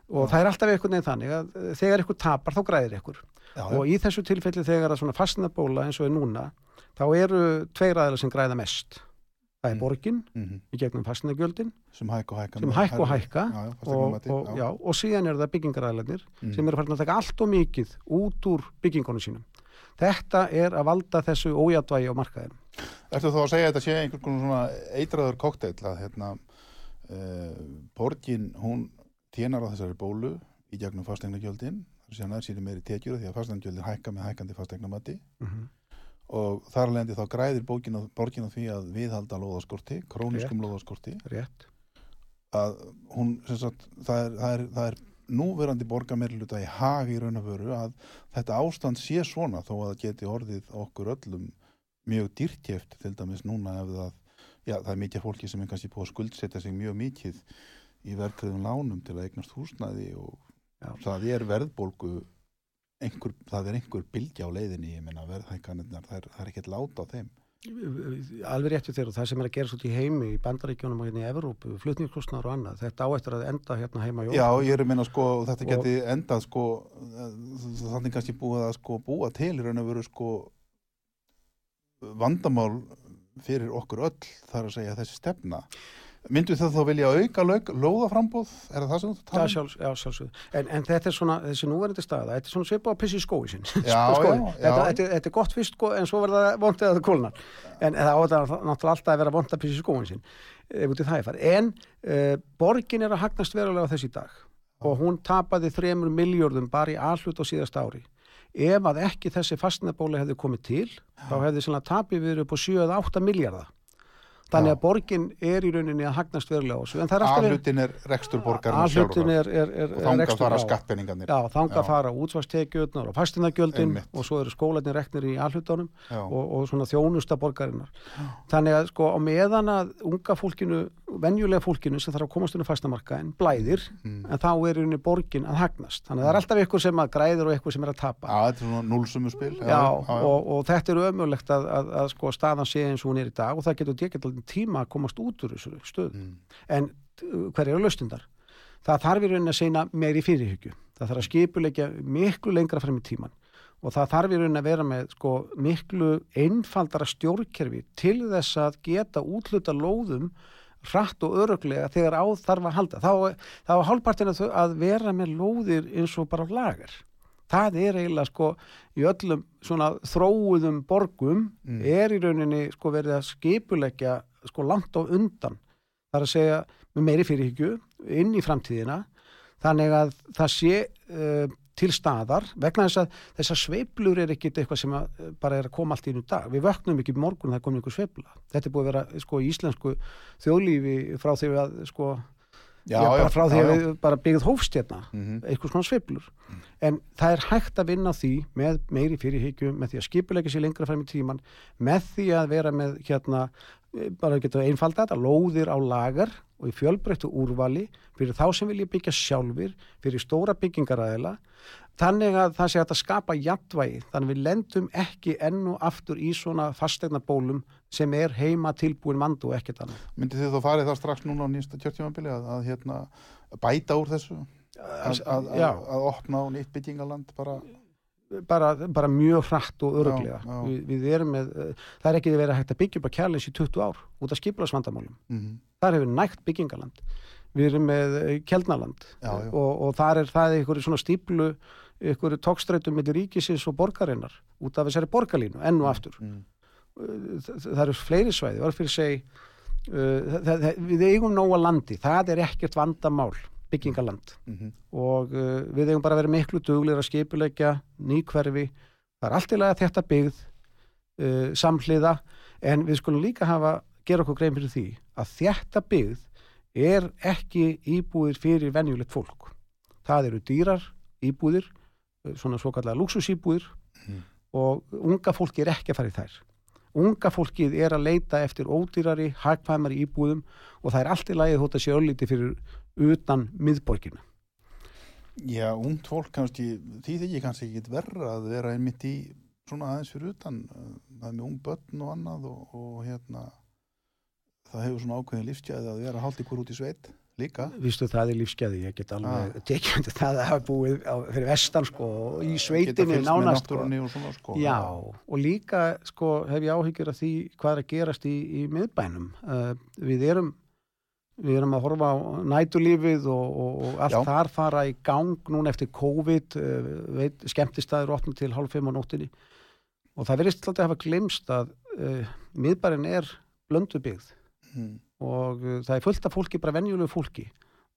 og það er alltaf einhvern veginn þannig að uh, þegar ykkur tapar þá græðir ykkur. Já, og í þessu tilfelli þegar að svona fastnabóla eins og er núna þá eru tveir aðeins sem græða mest. Það er Mm. borgin mm í gegnum fastnagjöldin sem hækka og hækka hækka og hækka já, já, og, og, já, og síðan eru það byggingaræðlarnir Mm. sem eru farin að taka allt og mikið út úr byggingunum sínum þetta er að valda þessu ójadvægi á markaðin Ertu þá að segja að þetta sé einhvern konar svona eitraður kokteil að hérna uh, borgin hún tjenar á þessari bólu í gegnum fastegnagjöldin sem það sér meiri tekjur því að fastegnagjöldin hækka með hækkandi fastegnamati og þar alveg þá græðir bókin á, borgin á því að viðhalda lóðaskorti, króniskum lóðaskorti. Rétt. Að hún, sem sagt, það er, það er, það er núverandi borgameirluta í hag í raun og veru að þetta ástand sé svona þó að það geti orðið okkur öllum mjög dýrtjeft til dæmis núna ef það, já það er mikið fólki sem er kannski búið að skuldsetja sig mjög mikið í verkefðum lánum til að eignast húsnæði og Já. það er verðbólgu einhver, það er einhver bylgja á leiðinni, ég meina verðhækkanirnar, það er, er ekkert láta á þeim. Alveg réttu þeir og það sem er að gera svo í heimi í bandaríkjónum og hérna í Evrópu flutningskostnar og annað, þetta á eftir að enda hérna heima hjá Já, okkur. ég er að minna sko, þetta Og- geti endað sko, þannig kannski búið að sko búa til í raun og veru sko vandamál fyrir okkur öll þar að segja þessi stefna. Myndu það þá vilja auka lauk, lóðaframbóð? Er það það sem þú Já, talar? um? sjálfs, já, sjálfsögðu. En, en þetta er svona, þessi núverandi staða, þetta er svona svipað að pissi í skói sinn. Já, Skói. já, Þetta, já. þetta, þetta er gott fyrst, sko, en svo verður það vondið að það kólnar. En það á þetta náttúrulega alltaf að vera vond að pissi í skóin er farið. En uh, borgin er að hagnast verulega þessi dag og hún tapaði þremur miljörðum bara í alhlut á síðast ári. Ef að ekki þessi fastnabóli hefði komið til, þá hefði Þannig Já. að borgin er í rauninni að hagnast verulega á þessu. En það er alltaf A-hlutin er rekstur borgarinn A-hlutin er, er, er, og er rekstur, fara já. skattpenningarnir. Já, þangað Já. fara útsvarstekjurnar og fastinagjöldin og svo eru skólanir reknir í alhlutunum Já. og, og svona þjónusta borgarinnar. Þannig að sko á meðan að unga fólkinu, venjulega fólkinu sem þarf að komast unni fastamarkaðin blæðir Mm. en þá er unni borgin að hagnast. Þannig að það er alltaf eitthvað sem að græðir og eitthvað sem er að tapa. Já, þetta er svona núlsumu spil. Já, Og, og þetta er ömulegt að, að, að sko í tíma að komast út úr þessu stöðu. Mm. En uh, hver eru laustundar? Það þarf í rauninni að segna meiri fyrirhyggju. Það þarf að skipulegja miklu lengra frem í tíman og það þarf í rauninni að vera með sko, miklu einfaldara stjórnkerfi til þess að geta útluta lóðum hratt og öruglega þegar á þarf að halda. Þá, þá er hálfpartin að vera með lóðir eins og bara lagar. Það er eiginlega sko í öllum svona þróuðum borgum Mm. er í rauninni sko verið að skipuleggja sko langt á undan. Það er að segja með meiri fyrirhyggju inn í framtíðina þannig að það sé uh, til staðar vegna þess að þessar sveiflur er ekkit eitthvað sem að, uh, bara er að koma allt í einu dag. Við vöknum ekki morgun það komin einhver sveifla. Þetta er búið að vera sko í íslensku þjóðlífi frá því að sko Já, bara já, frá því já, að já. við bara byggðum hófst hérna Mhm. eitthvað svona sveiflur en það er hægt að vinna því með meiri fyrirhyggju, með því að skipulegja sér lengra frem í tíman, með því að vera með hérna, eh, bara geta einfalda þetta, lóðir á lagar og í fjölbreyttu úrvali fyrir þá sem vilja byggja sjálfur, fyrir stóra byggingaræðila þannig að það sé að skapa jafnvægi, þannig að við lendum ekki enn og aftur í svona fastegna bólum sem er heima tilbúin mandu og ekkert annað. Myndi þið þá farið það strax núna á nýjasta kjörtjámanbili að, að hérna, bæta úr þessu? Að, að, að, að opna á nýtt byggingaland bara? bara, bara mjög hratt og öruglega Já, já. við, við erum með, eh, það er ekki verið hægt að byggja upp að kjærleins í 20 ár út af skiplarsvandamálum Mm þar hefur nægt byggingaland við erum með eh, Keldnaland. Já, já. Og, og þar er það einhverju svona stíplu einhverju tókstreitum millir ríkisins og borgarinnar út af þessari borgarlínu, enn og aftur. Mm. það, það eru fleiri svæði, var fyrir seg uh, það, það, við eigum nóga landi, það er ekkert vandamál byggingaland Mhm. og uh, við eigum bara að vera miklu duglir að skipuleggja nýkverfi það er allt í lagi að þetta byggð uh, samhliða. En við skulum líka hafa, gera okkur grein fyrir því að þetta byggð er ekki íbúðir fyrir venjulegt fólk. Það eru dýrar íbúðir uh, svona svo kallega luxusíbúðir Mhm. og unga fólki er ekki að fara í þær. Unga fólkið er að leita eftir ódýrari, hagkvæmari íbúðum og það er allt í lagi þótt að sé öllíti fyrir utan miðborginu Já, ungt fólk kannski, því þykir kannski ekki verra að vera einmitt í svona aðeins fyrir utan, uh, það er með ung börn og annað og, og hérna það hefur svona ákveðin lífsgæði að vera hálft ykkur út í sveit líka. Vistu það er lífskeði, ég get alveg Ah. tekið undir það að hafa búið á, fyrir vestan sko, og í með nánast sko. og svona sko. Já, og líka sko, hef ég áhyggjur af því hvað er að gerast í, í miðbænum. Uh, við erum við erum að horfa á nætulífið og, og, og allt Já. þar fara í gang núna eftir COVID uh, veit, skemmtistæður opnum til hálf fimm á nóttinni og það verðist alltaf að hafa glimst að uh, miðbærin er blöndubyggð Mm. og uh, það er fullt af fólki, bara venjulegu fólki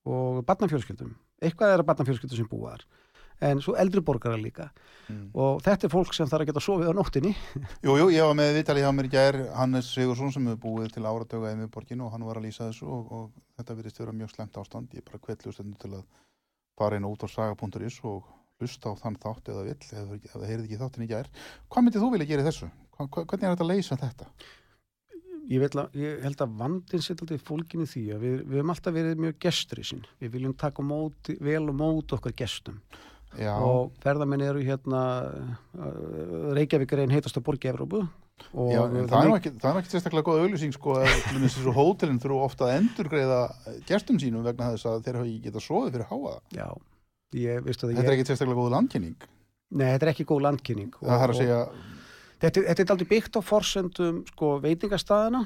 og barnafjölskyldum eitthvað er að barnafjölskyldum sem búa þar en svo eldri borgarar líka Mm. og þetta er fólk sem þarf að geta sofið á nóttinni Jú, jú, ég var með vitali hjá mér í gær Hannes Sigursson sem hefur búið til áratöga í miðborginu og hann var að lýsa þessu og, og þetta virðist vera mjög slemt ástand ég er bara hvetlu stendur til að fara inn út á saga.is og hlusta á þann þátt eða vill, ef það heyrði ekki þáttin í gær Hvað myndið þú vilja gera þessu? Hvernig er þetta að leysa þetta? Ég, að, ég held að vandin sitt alltaf fólkin í því að við, við höfum alltaf verið mjög gestur í sín við viljum taka móti, vel og móti okkar gestum. Já, og ferðamenn eru hérna uh, Reykjavík er einn heitasta borg í Evrópu. Já það er er ekki sérstaklega góð auglýsing sko að til dæmis þessu hótelin þurfu ofta að endurgreiða gestum sínum vegna þess að þeir hafa ekki getað sofið fyrir háa já, ég, veistu það Þetta er ég, ekki sérstaklega góð landkynning. Nei, þetta er ekki góð landkynning. Og, Það þarf að segja, þetta, þetta er aldrei byggt á forsendum sko, veitingastæðina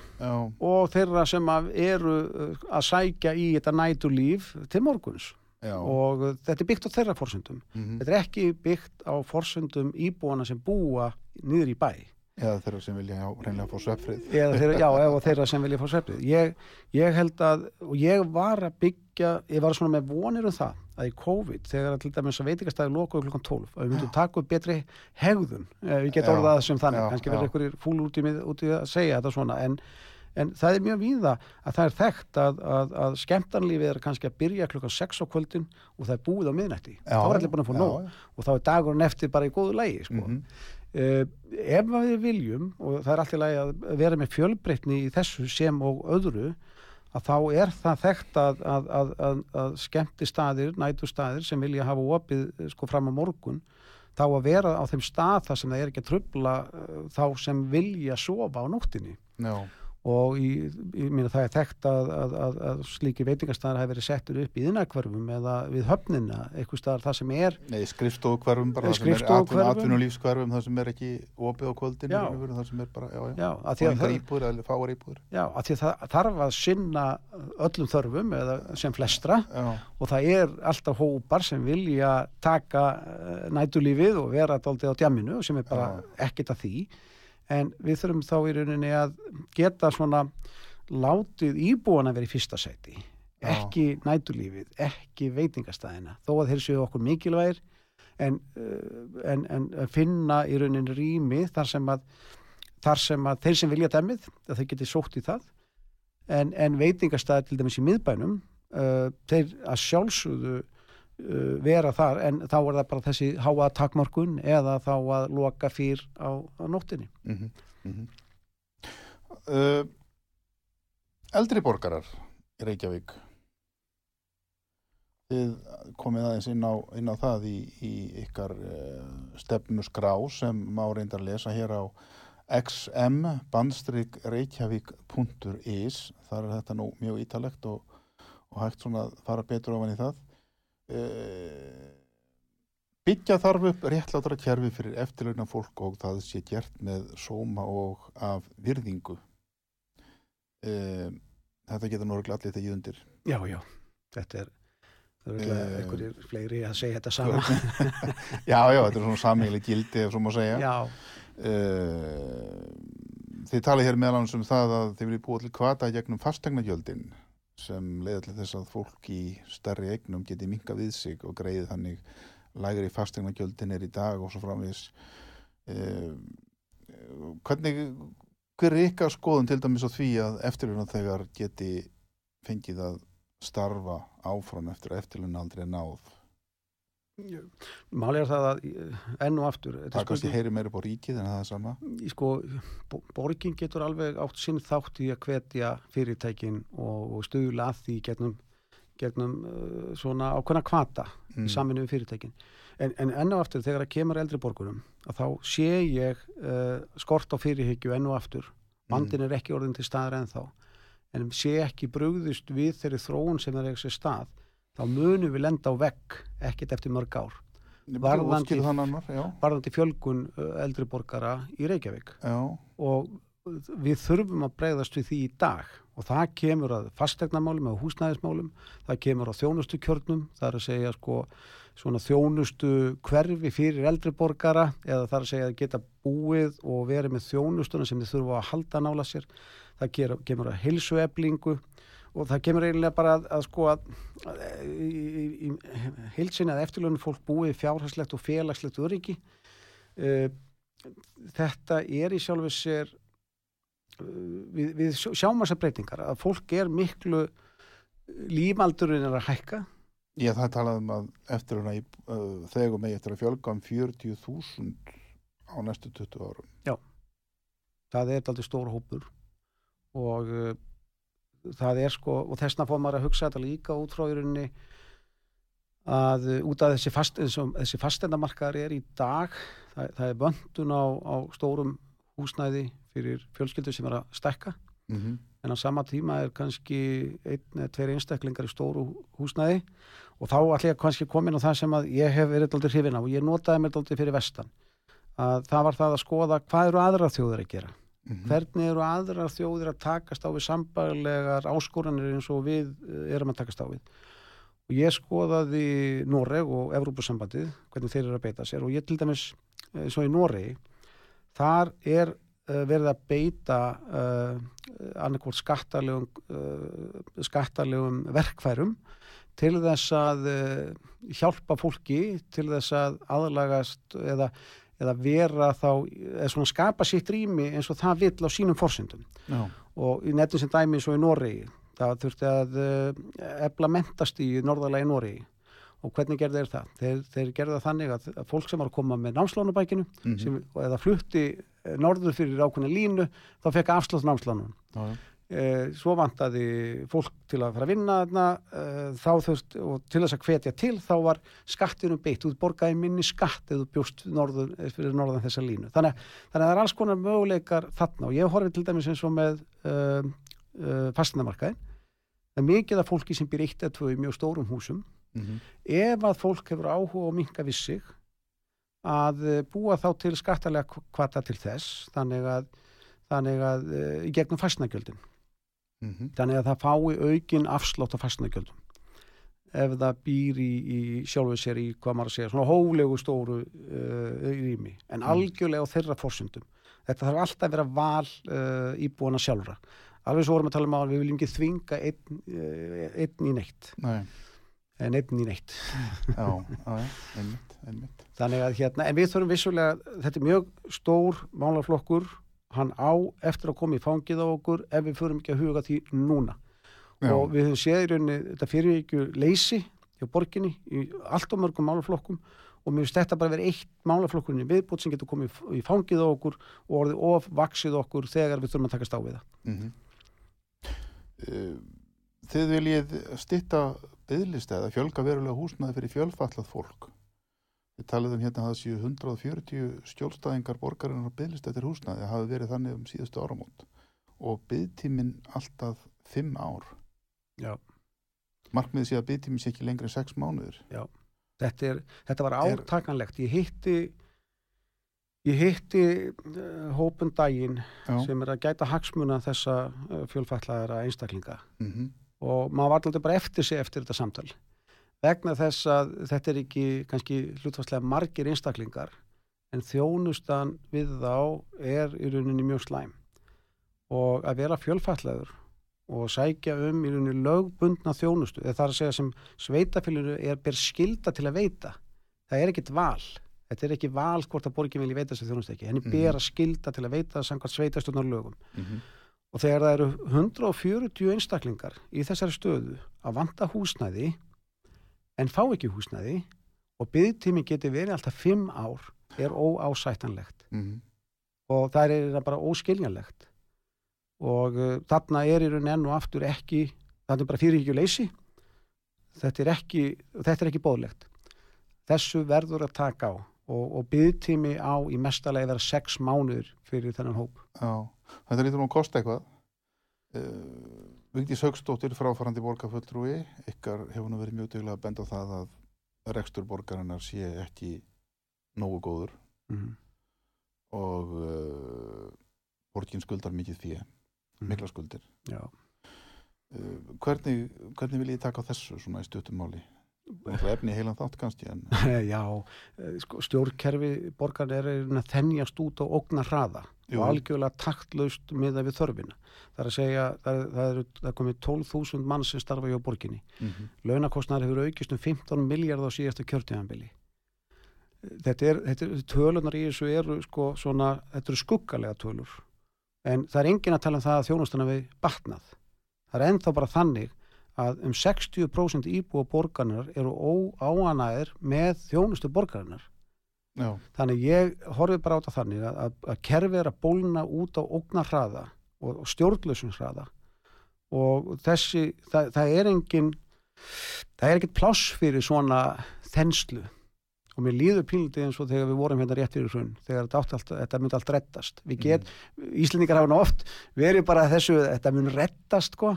og þeirra sem að eru uh, að sækja í þetta næturlíf til morguns. Já. Og þetta er byggt á þeirra forsendum. Mhm. þetta er ekki byggt á forsendum íbúana sem búa niður í bæ eða þeirra sem vilja reynlega fá svefrið já, eða þeirra sem vilja fá svefnið ég, ég held að, og ég var að byggja, ég var svona með vonir um það að í COVID, þegar að til dæmis að veitingastæði lokuðu klukkan 12, að við myndum taka upp betri hegðun, eh, við getum Já, orðað sem þannig, já, kannski verður einhverjir fúl út í, út í að segja þetta svona en, en það er mjög víða að það er þekkt að, að, að skemmtanlífið er kannski að byrja klukkan 6 á kvöldin og það er búið á miðnætti, þá er allir búin að fá nóg. Og þá er dagurinn eftir bara í góðu lægi sko. Mhm. Uh, ef að við viljum og það er alltaf lagi að vera með fjölbreytni í þessu sem og öðru að þá er það þekkt að, að, að, að, skemmti staðir, nætu staðir sem vilja hafa opið eh, sko fram á morgun þá að vera á þeim stað þar sem það er ekki að trubla uh, þá sem vilja sofa á nóttinni. Já, og í, ég meina það er þekkt að, að, að, að slíki veitingastæðar hafi verið settur upp í innakverfum eða við höfnina, eitthvað staðar það sem er Nei, skrifstofu hverfum bara, það sem er Skrifstofuhverfum. atvinnu, atvinnulífskverfum, það sem er ekki opið á kvöldinu, það sem er bara, já, já, og það, íbúður eða fáar íbúður. Já, að því að það þarf að sinna öllum þörfum eða sem flestra. Já, og það er alltaf hópar sem vilja taka uh, nætulífið og vera daldið á djamminu sem er bara ekkert að því en við þurfum þá í rauninni að geta svona látið íbúana verið í fyrsta sæti. Já. ekki nætulífið, ekki veitingastæðina þó að þeir séu okkur mikilvægir en, uh, en, en að finna í rauninni rými þar sem að þar sem að þeir sem vilja dæmið að þeir geti sótt í það. En, en veitingastæðir til dæmis í miðbænum uh, þeir að sjálfsögðu vera þar en þá er það bara þessi háa takmarkun eða þá að loka fyrr á, á nóttinni. Mhm, mhm. Uh, eldri borgarar í Reykjavík. Þið komið aðeins inn á, inn á það í, í ykkar uh, stefnusgrá sem má reyndar lesa hér á xm bandstrik reykjavík.is þar er þetta nú mjög ítalegt og, og hægt svona að fara betur ofan í það uh, Byggja þarf upp réttlátara kerfi fyrir eftirlauna fólk og það sé gert með sóma og af virðingu. Um, þetta getur nú örugglega allir tekið undir. Já, já, þetta er það eru Eh, einhverjir fleiri að segja þetta sama. Já, já, þetta er svona samíli gildi ef svo má segja. Já, uh, Þið talið hér meðal annars um það að þið viljið búa til kvata gegnum fastegnagjöldin sem leiða til þess að fólk í stærri eignum geti minka við sig og greið þannig lægri fastegnagjöldin er í dag og svo framvegis. Uh, Hvernig hver er ykkar skoðun til dæmis á því að eftirluna þegar geti fengið að starfa áfram eftir að eftirluna aldrei er náð máli er það að eh, enn og aftur þetta er það kannski heyri meira á ríkið en það er sama sko, bo- borgin getur alveg átt sinn þátt í að hvetja fyrirtækin og, og stuðla að því gegnum, gegnum uh, svona ákveðna kvata Mm. í samvinni við fyrirtækin. En, en enn og aftur þegar það kemur eldri borgurum að þá sé ég uh, skort á fyrirhyggju enn og aftur. Vandin er ekki orðin til staðar ennþá. En sé ekki brugðust við þeirri þróun sem er ekki sér stað, þá munum við lenda á vegg ekkert eftir mörg ár. Varðandi- já, Varðandi fjölgun eldri borgara í Reykjavík. Já, og við þurfum að bregðast við því í dag. Og það kemur að fastegnamálum eða húsnæðismálum, það kemur á þjónustu kjörnum, það er að segja sko svona þjónustu hverfi fyrir eldri borgara eða það er að segja að geta búið og verið með þjónustuna sem þið þurfa að halda nála sér, það kemur að heilsueflingu og það kemur eiginlega bara að, að sko að, að í, í, heilsinni að eftirlunum fólk búið fjárhagslegt og félagslegt öryggi. Uh, þetta er í sjálfu sér uh, við, við sjá- sjáum þessar breytingar að fólk er miklu lífaldurinn er að hækka. Já, það er talað um að eftirluna uh, þegum megi eftir að fjölga um 40.000 á næstu 20 árum. Það er aldrei stór hópur og það er sko og þessna fór maður að hugsa þetta líka út frá í rauninni að uh, út af þessi, fast, þessi, fastendamarkaðar er í dag það, það er vöndun á, á stórum húsnæði fyrir fjölskyldur sem er að stækka. Mm -hmm. en á sama tíma er kannski einn eða tveir einstaklingar í stóru húsnæði og þá ég kannski komin á það sem að ég hef verið aldrei hrifin á og ég notaði mér aldrei fyrir vestan. Að það var það að skoða hvað eru aðra þjóðir að gera Mhm. hvernig eru aðrar þjóðir að takast á við sambælegar áskoranir eins og við eh, erum að takast á við og ég skoðaði Noreg og Evrópusambandið, hvernig þeir eru að beita sér og ég til dæmis, eins og í Noregi þar er uh, verið að beita uh, annarkvort skattalegum uh, skattalegum verkfærum til þess að uh, hjálpa fólki til þess að aðlagast eða, eða vera þá eða svona skapa sitt rými eins og það vill á sínum forsendum. Já, og í netin sem dæmi eins og í Noregi það þurfti að ebla mentast í norðalega í Noregi. Og hvernig gerði þeir það? Þeir, þeir gerði það þannig að, fólk sem var að koma með námslánubækinu Mhm. sem, eða flutti eh, norður fyrir ákveðna línu þá fekk afslátt námslánun já, eh, svo vantaði fólk til að fara að vinna þarna eh, þá þurft og til þess að hvetja til þá var skattinum beitt, þú borgaði minni skatt eða bjóst norður, eh, fyrir norðan þessa línu. Þannig, þannig að það er alls konar möguleikar þarna. Og ég horfið til dæmis eins og með uh, uh, fastinamarkaðin það er mikið af fólki sem býr eitt eða tvö í mjög stórum húsum. Mm ef að fólk hefur áhuga og minka við sig að eh, búa þá til skattalega kvata til þess þannig að, þannig að eh, í gegnum fastnagjöldin Mhm. þannig að það fái aukin afslátt á fastnagjöldum ef það býr í, í sjálfu sér í hvað maður að segja, svona hóflegu stóru uh, rými, en algjörlega á þeirra forsundum. Þetta þarf alltaf að vera val uh, íbúana sjálfra. Alveg svo vorum að tala um að við viljum ekki þvinga einn, uh, einn í neitt. Nei, en einn í neitt. Já, einmitt, einmitt. Þannig að hérna, en við þurfum vissulega, þetta er mjög stór málaflokkur, hann á eftir að koma í fangið á okkur ef við förum ekki að huga því núna. Já. Og við höfum séð í rauninni þetta fyrir ekki leysi hjá borginni í allt og mörgum málaflokkum og mér finnst þetta bara verið eitt málaflokkurinn í viðbútt sem getur komið í- fangið á okkur og orðið of vaksið okkur þegar við þurfum að takast á við það. mm Þið viljið stitta byðlista eða fjölga verulega húsnaði fyrir fjölfallað fólk Þið talið um hérna að það séu 140 skjólstæðingar borgarinnar á byðlista eftir húsnaði það hafi verið þannig um síðustu áramót. Og byðtíminn alltaf 5 ár. Já. Markmiðið sé að byðtíminn sé ekki lengri en 6 mánuður Þetta, er, þetta var átakanlegt. Ég hitti, ég hitti uh, hópun daginn Já, sem er að gæta hagsmuna þessa uh, fjölfallaðara einstaklinga. Mm og maður var alltaf bara eftir sig eftir þetta samtal vegna þess að þetta er ekki kannski hlutfastlega margir einstaklingar en þjónustan við þá er í rauninni mjög slæm og að vera fjölfallegur og sækja um í rauninni lögbundna þjónustu eða það er að segja sem sveitafélaginu er ber skilda til að veita það er ekkit val þetta er ekki val hvort að borgin vilji veita þessi þjónustu ekki henni Mhm. ber að skilda til að veita samkvæmt sveitastjórnar lögum Mhm. og þegar það eru 140 einstaklingar í þessari stöðu að vanta húsnæði en fá ekki húsnæði og byggtími geti verið alltaf 5 ár er óásættanlegt. Mhm. og það er eiginlega bara óskiljanlegt. Og uh, þarna er í raun enn og aftur ekki þetta er bara fyrirhyggjuleysi þetta er ekki, þetta er ekki bóðlegt þessu verður að taka á og, og byggtími á í mestalegi vera 6 mánuður fyrir þennan hóp. Já, þetta lítur nú að kosta eitthvað. Uh, Vigdís Haugstóttir, fráfarandi borgarfulltrúi, ykkar hefur nú verið mjög duglega að benda á það að rekstur borgarinnar sé ekki nógu góður mm. og uh, borgin skuldar mikið fyrir, mikla skuldir. Já. Uh, hvernig, hvernig vil ég taka þessu svona í stuttum máli? Það er efni heilan þátt kannski en Já, eh, sko, stjórnkerfi borgar er að þennjast út á ógna hraða Jú. og algjörlega taktlaust miða við þörfina. Það er að segja, það það það komið 12.000 mann sem starfa hjá borginni. mm -hmm. Launakostnar hefur aukist um 15 miljard á síðasta kjörtíðanbili. Þetta er, þetta er, tölunar í þessu eru sko svona, þetta eru skuggalega tölur. En það er engin að tala um það að þjónustana við batnað. Það er ennþá bara þannig að um 60% íbúa borgarnar eru óánæðir með þjónustu borgarinnar. Já, Þannig ég horfi bara á þetta þannig að, að, að kerfið er að bólna út á ógna hraða og, og stjórnlausum hraða. Og þessi, það, það er engin það er ekkert pláss fyrir svona þenslu. Og mér líður pínlítið eins og þegar við vorum hérna rétt fyrir hrun, þegar þetta, allt, þetta myndi allt rettast. Við get, Íslendingar hafa oft verið bara þessu, þetta mun rettast sko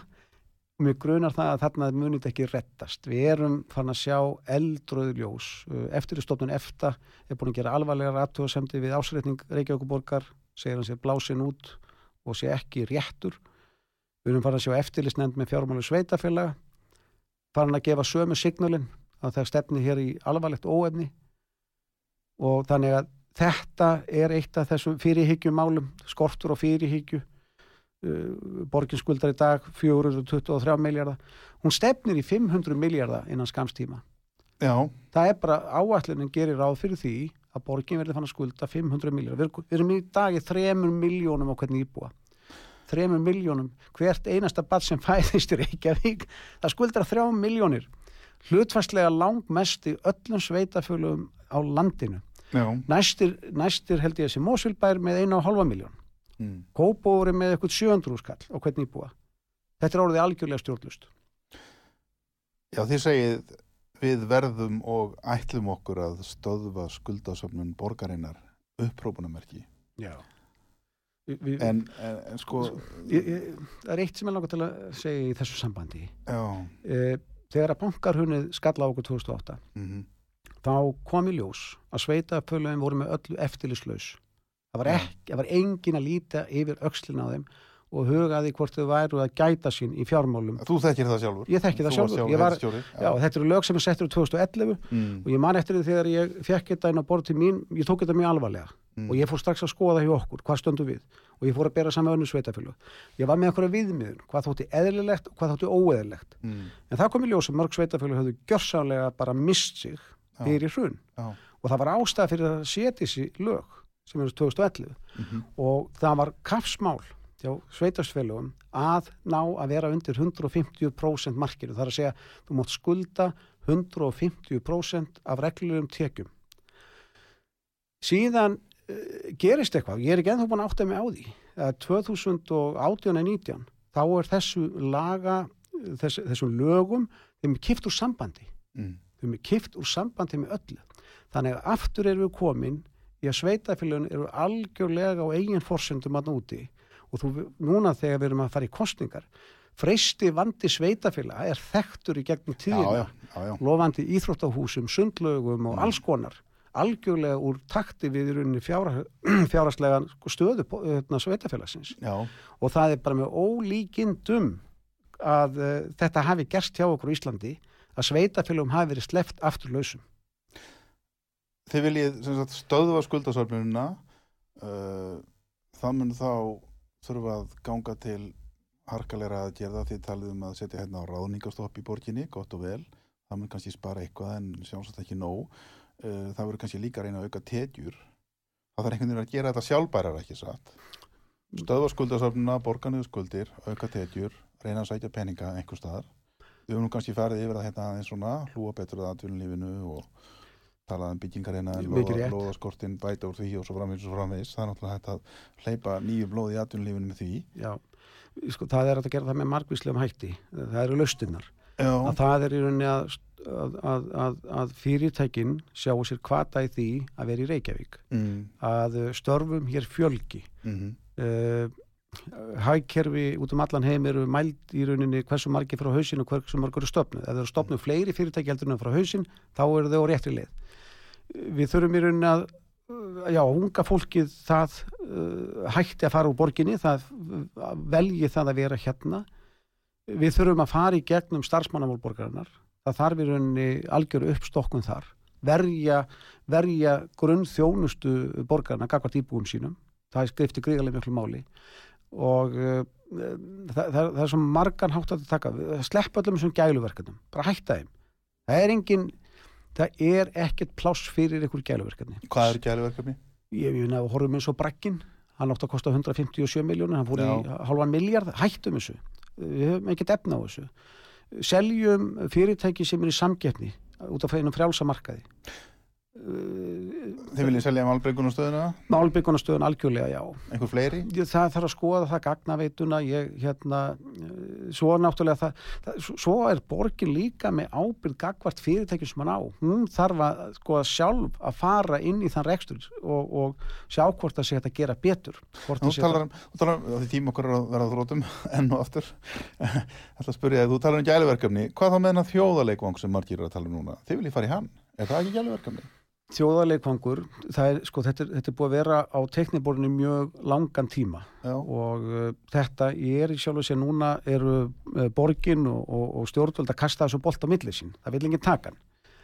mér grunar það að þarna munið þetta ekki rettast. Við erum farin að sjá eldröðu ljós. Eftirstofnun EFTA er búin að gera alvarlegar aðtöðasemdi við ásreitning Reykjavíkuborgar, segir hann sér blásin út og sé ekki réttur. Við erum farin að sjá eftirlistnefnd með fjármálu sveitafélaga, farin að gefa sömu signalin að það stefni hér í alvarlegt óefni og þannig að þetta er eitt af þessum fyrirhyggjumálum, skortur og fyrirhyggju uh, borgin skuldar í dag 423 miljardar hún stefnir í 500 miljardar innan skamstíma já, það er bara áallunin gerir ráð fyrir því að borgin verði fann að skulda 500 miljardar við, erum í dag í 3 miljónum á hvernig íbúa. 3 miljónum hvert einasta bad sem fæðist í Reykjavík það skuldar 3 miljónir hlutfærslega langmest í öllum sveitafölum á landinu. Já. næstir, næstir held ég að sé Mósvilbær með 1,5 miljón Mm. Kópóri með eitthvað 700 skall og hvernig íbúa. Þetta er orðið algjörlega stjórnlust. Já, þið segið við verðum og ætlum okkur að stöðva skuldasöfnun borgarinnar upprópunamerki. Já. Vi, En, en, en sko, ég, ég, það er eitt sem ég langar til að segja í þessu sambandi. já, Eh, þegar að bankarhunnið skalla á okkur 2008, mm þá kom í ljós að sveita uppfölugin voru með öllu eftirlislaus. Það var, Já. ekki, það var engin að líta yfir öxlin á þeim og hugaði hvort þau væru að gæta sín í fjármálum. þú þekkir það sjálfur. Ég þekki það sjálfur. sjálfur var- ritstjóri, Já, þetta eru lög sem er settur í 2011 Mm, og ég man eftir því þegar ég fekk þetta inn á borð til mín, ég tók þetta mjög alvarlega mm, og ég fór strax að skoða hjá okkur, hvað stöndum við? Og ég fór að bera saman önnu sveitafélag ég var með einhverja viðmiðun, hvað þótti eðlilegt og hvað þótti óeðlilegt. Mm, en það kom í ljós að mörg sveitafélag höfðu gjörsálega bara mist sig Já. fyrir hrun. Já, og það var ástæða fyrir að setja þessi lög sem eru 2011 mhm, og það var kapsmál hjá sveitafélagum að ná að vera undir 150% markinu, það er að segja þú mátt skulda 150% af reglulegum tekjum. Síðan uh, gerist eitthvað, ég er ekki ennþá búin að átta mig á því. Að 2018-19 þá er þessu laga þess, þessum lögum þeim er kipt úr sambandi. Mm, þeim er kipt úr sambandi með öllu. Þannig að aftur erum við komin í að sveitafélagin eru algjörlega á eigin forsendum að núti og þú, núna þegar við erum að fara í kostningar freysti vandi sveitafélag er þekktur í gegnum tíðina. já, já, já, lofandi íþróttahúsum, sundlögum og Mm. alls konar. Algjörlega úr takti við í rauninni fjára, fjáraslega stöðu hérna, sveitafélagsins já, og það er bara með ólíkindum að uh, þetta hafi gerst hjá okkur á Íslandi að sveitafélagum hafi verið sleft aftur lausum. Þið viljið sagt, stöðva skuldasöfnununa uh, það mun þá þurfa að ganga til harkalega að gera því talið um að setja hérna á ráðningastopp í borginni, gott og vel. Það mun kannski spara eitthvað en sjáumsagt ekki nóg. Uh, það verður kannski líka að reyna að auka tekjur. Það þarf einhvern veginn að gera þetta sjálfbærar ekki satt? Stöðva skuldasöfnuna, borganuðu skuldir auka tekjur, reyna að sækja peninga einhver staðar. Við höfum nú kannski farið yfir það hérna aðeins svona, hlúa betur að atvinnulífinu og talað um byggingar hérna rétt. lóðaskortin bæta úr því og svo framvegis og framvegis það er náttúrulega hægt að hleypa nýju blóð í atvinnulífinu með því Já, sko, það er að gera það með margvíslegum hætti. Það eru Að það er í rauninni að, að, að, að, að fyrirtækin sjáu sér kvata í því að vera í Reykjavík. mm, Að uh, störfum hér fjölgi. mm, Uh, hagkerfi út um allan heim eru mæld í rauninni hversu margir frá hausin og hversu margir eru stopnuð. Ef þeir eru stopnuð fleiri fyrirtæki heldur en frá hausin, þá eru þau á réttri leið. Við þurfum í rauninni að uh, já, unga fólkið það uh, hætti að fara úr borginni, það uh, velji það að vera hérna. Við þurfum að fara í gegnum starfsmannamálborgarinnar. Það þarf í rauninni algjöru uppstokkun þar. Verja, verja grunn þjónustu borgarna, gagvart íbúum sínum. Það skrifti gríðarlega miklu máli og uh, það, það, það er svo margan hátt að taka. Sleppa öllum þessum gæluverkefnum. Bara hætta þeim. Það er engin, það er ekkert pláss fyrir einhver gæluverkefni. Hvað er gæluverkefni? ég nefnum að horfum eins og Bragginn. Hann átti að kosta 157 miljónir hann fór í Já. halvan miljard, hættum þessu. Við höfum ekkert efna á þessu. Seljum fyrirtæki sem er í samkeppni út af einum frjálsa markaði Þið viljið selja Malbringun og stöðuna? Málbyggunastöðun algjörlega já Einhver fleiri? Það þarf að skoða það gagnaveituna ég hérna eh, svo náttúrulega það, það svo- er borgin líka með ábyrð gagvart fyrirtækjum sem hann á hún þarf að sko sjálf að fara inn í þann rekstur og, og sjá hvort það sé að gera betur Þú talar um, um, því tíma okkur er að vera að þrótum enn og aftur ætla að spyrja þig, þú talar um gæluverkefni hvað þá með hennar þjóðaleikvang sem margir eru að tala um núna þið viljið fara í hann, er það ekki gæluverkefni? Þjóðarleikvangur það er sko þetta, er- þetta er búið að vera á tekniborinu mjög langan tíma. Já, og uh, þetta er í sjálf og sér núna eru uh, borgin og, og, og stjórnvöld að kasta þessu bolt á milli sín. Það vil enginn taka hann.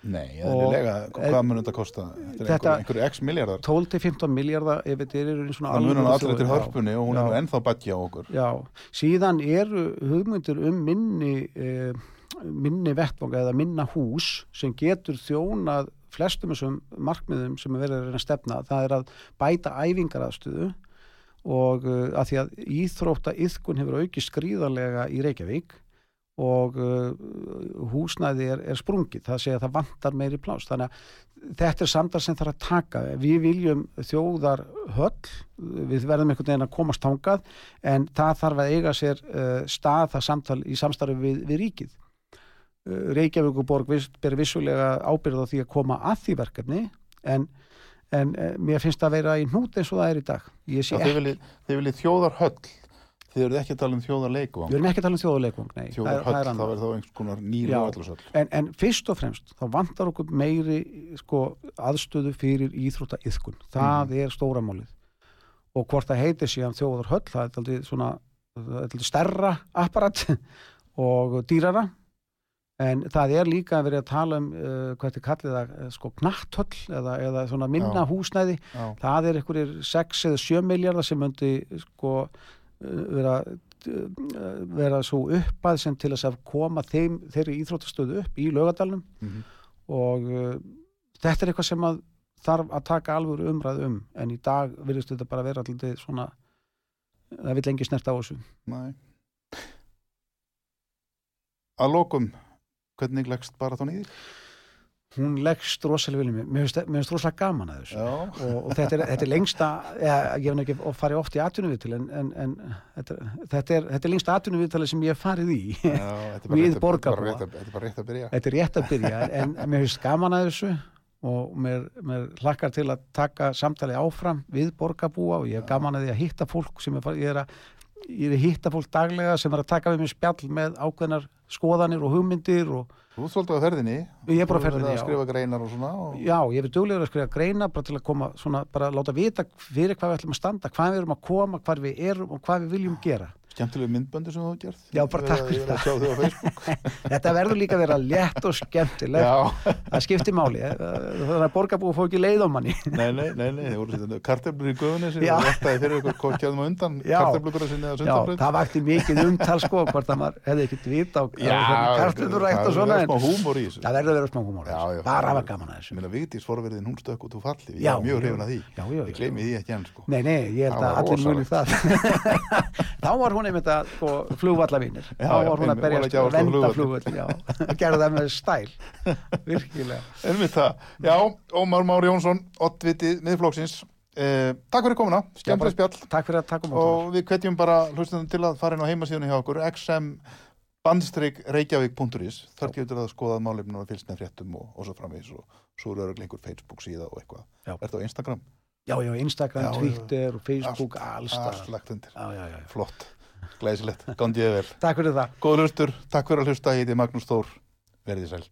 Nei, eðlilega, Og- hvað mun þetta kosta? Þetta er Þetta- einhver, einhver x miljardar 12-15 miljardar ef þetta er í svona það mun allir þjóð- hörpunni og hún já, er ennþá badja á okkur. Já, síðan eru hugmyndir um minni eh, minni vettvang eða minna hús sem getur þjónað flestum þessum markmiðum sem er verið að reyna að stefna það er að bæta æfingaraðstöðu og uh, að því að íþrótta yðkun hefur aukist skrýðarlega í Reykjavík og uh, húsnæði er, er sprungið, það segja að það vantar meiri pláss, þannig að þetta er samtal sem þarf að taka, við viljum þjóðar höll, við verðum einhvern veginn að komast tangað en það þarf að eiga sér uh, stað það samtal í samstarfi við, við ríkið Reykjavíkuborg ber vissulega ábyrð á því að koma að því verkefni en, en uh, mér finnst það að vera í hnút eins og það er í dag. Þið viljið, þjóðar höll þið eruð ekki að tala um þjóðar við leikvang erum ekki að tala um þjóðuleikvang nei, það þjóðar það höll, þá annað. er þá einhvers konar og allusöll en, en fyrst og fremst þá vantar okkur meiri sko, aðstöðu fyrir íþrótta yðkun það Mhm. er stóra málið. Og hvort það heitir síðan þjóðar höll það er það aldrei stærra apparat og dýrara en það er líka að vera að tala um uh, hvað þetta kallið það, eh, sko knatthöll eða, eða svona minna Já. húsnæði Já, það er einhverjir 6 eða 7 miljardar sem myndi sko uh, vera uh, vera svo uppað sem til að koma þeim, þeirri íþróttastöðu upp í lögadalunum mhm. og uh, þetta er eitthvað sem að þarf að taka alveg umræð um en í dag virðist þetta bara vera alltaf svona það vil lengi snert á þessu Nei. Að lokum, hvernig leggst bara þá nýðir? hún leggst rosalega vel í mig. Mér finnst rosalega gaman að þessu. Og, og þetta, er, þetta er lengsta ég hef ekki farið oft í atvinnuviðtil en, en, en þetta, þetta, er, þetta er lengsta atvinnuviðtali sem ég hef farið í. Já, er Við er borgarbúa. þetta er bara rétt að byrja. Þetta er rétt að byrja en mér finnst gaman að þessu og mér, mér hlakkar til að taka samtali áfram við borgarbúa og ég hef gaman að því að hitta fólk sem er, ég er að ég er að hitta fólk daglega sem er að taka við mér spjall með ákveðnar skoðanir og hugmyndir og Þú ert svolítið á ferðinni Ég er bara á Þú hefur verið ferðinni, að já. skrifa greinar og svona og... já, ég er duglegur að skrifa greina bara til að koma svona, bara láta vita fyrir hvað við ætlum að standa, hvað við erum að koma, hvað við erum og hvað við viljum gera skemmtilegu myndböndu sem þú hefur gert. Já, bara takk fyrir Ég verð að sjá þau á Facebook. Þetta verður líka að vera létt og skemmtilegt. Já, Það skiptir máli. eh, Þannig að borgarbúi fór ekki leið á manni. nei, nei, nei, nei, þið voru sýttan kartöflur í guðunni sem Já. var réttaði fyrir ykkur kokjaðum á undan Já. kartöflur sinni eða Já, sundabröð það vakti mikið umtal sko, hvort að maður hefði ekkert vita á kartunur rækt og það svona. er það það er- hún er Það það. Einmitt að sko, flugvallavinir. Þá var hún að voru að venda flugvall. Og gerði það með stæl. Virkilega. Einmitt það, já, Ómar Már Jónsson Ottviti miðflóksins eh, Takk fyrir komuna, skemmtileg spjall Takk fyrir að taka um mótum. og við hvetjum bara hlustundum til að fara inn á heimasíðunni hjá okkur xm bandstrik reykjavík.is þar getur það að skoða málefnum og fylgst með fréttum og, og svo framvegis og svo eru einhver Facebook síða og eitthvað Já. Ertu á Instagram? Já, já, Instagram, Já. Twitter, Facebook, allstað. Allt lagt undir, já, já. já. flott, glæsilegt, gandið vel. Takk fyrir það. Góður hlustur, takk fyrir að hlusta, ég heiti Magnús Þór, verðið sæl